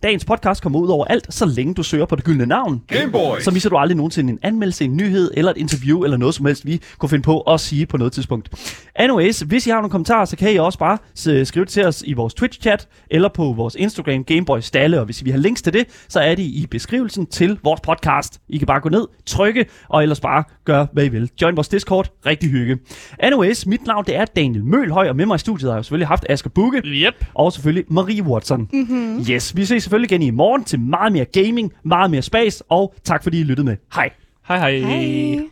Dagens podcast kommer ud over alt, så længe du søger på det gyldne navn. Gameboys! Så misser du aldrig nogensinde en anmeldelse, en nyhed eller et interview eller noget som helst, vi kunne finde på at sige på noget tidspunkt. Anyways, hvis I har nogle kommentarer, så kan I også bare s- skrive det til os i vores Twitch-chat eller på vores Instagram Gameboys Stalle. Og hvis vi har links til det, så er de i beskrivelsen til vores podcast. I kan bare gå ned, trykke og ellers bare gøre, hvad I vil. Join vores Discord. Rigtig hygge. Anyways, mit navn det er Daniel Mølhøj, og med mig i studiet har jeg selvfølgelig haft Asger Bukke. Yep. Og selvfølgelig Marie Watson. Mm-hmm. Yes, vi ses selvfølgelig igen i morgen til meget mere gaming, meget mere space, og tak fordi I lyttede med. Hej. Hej hej. Hej.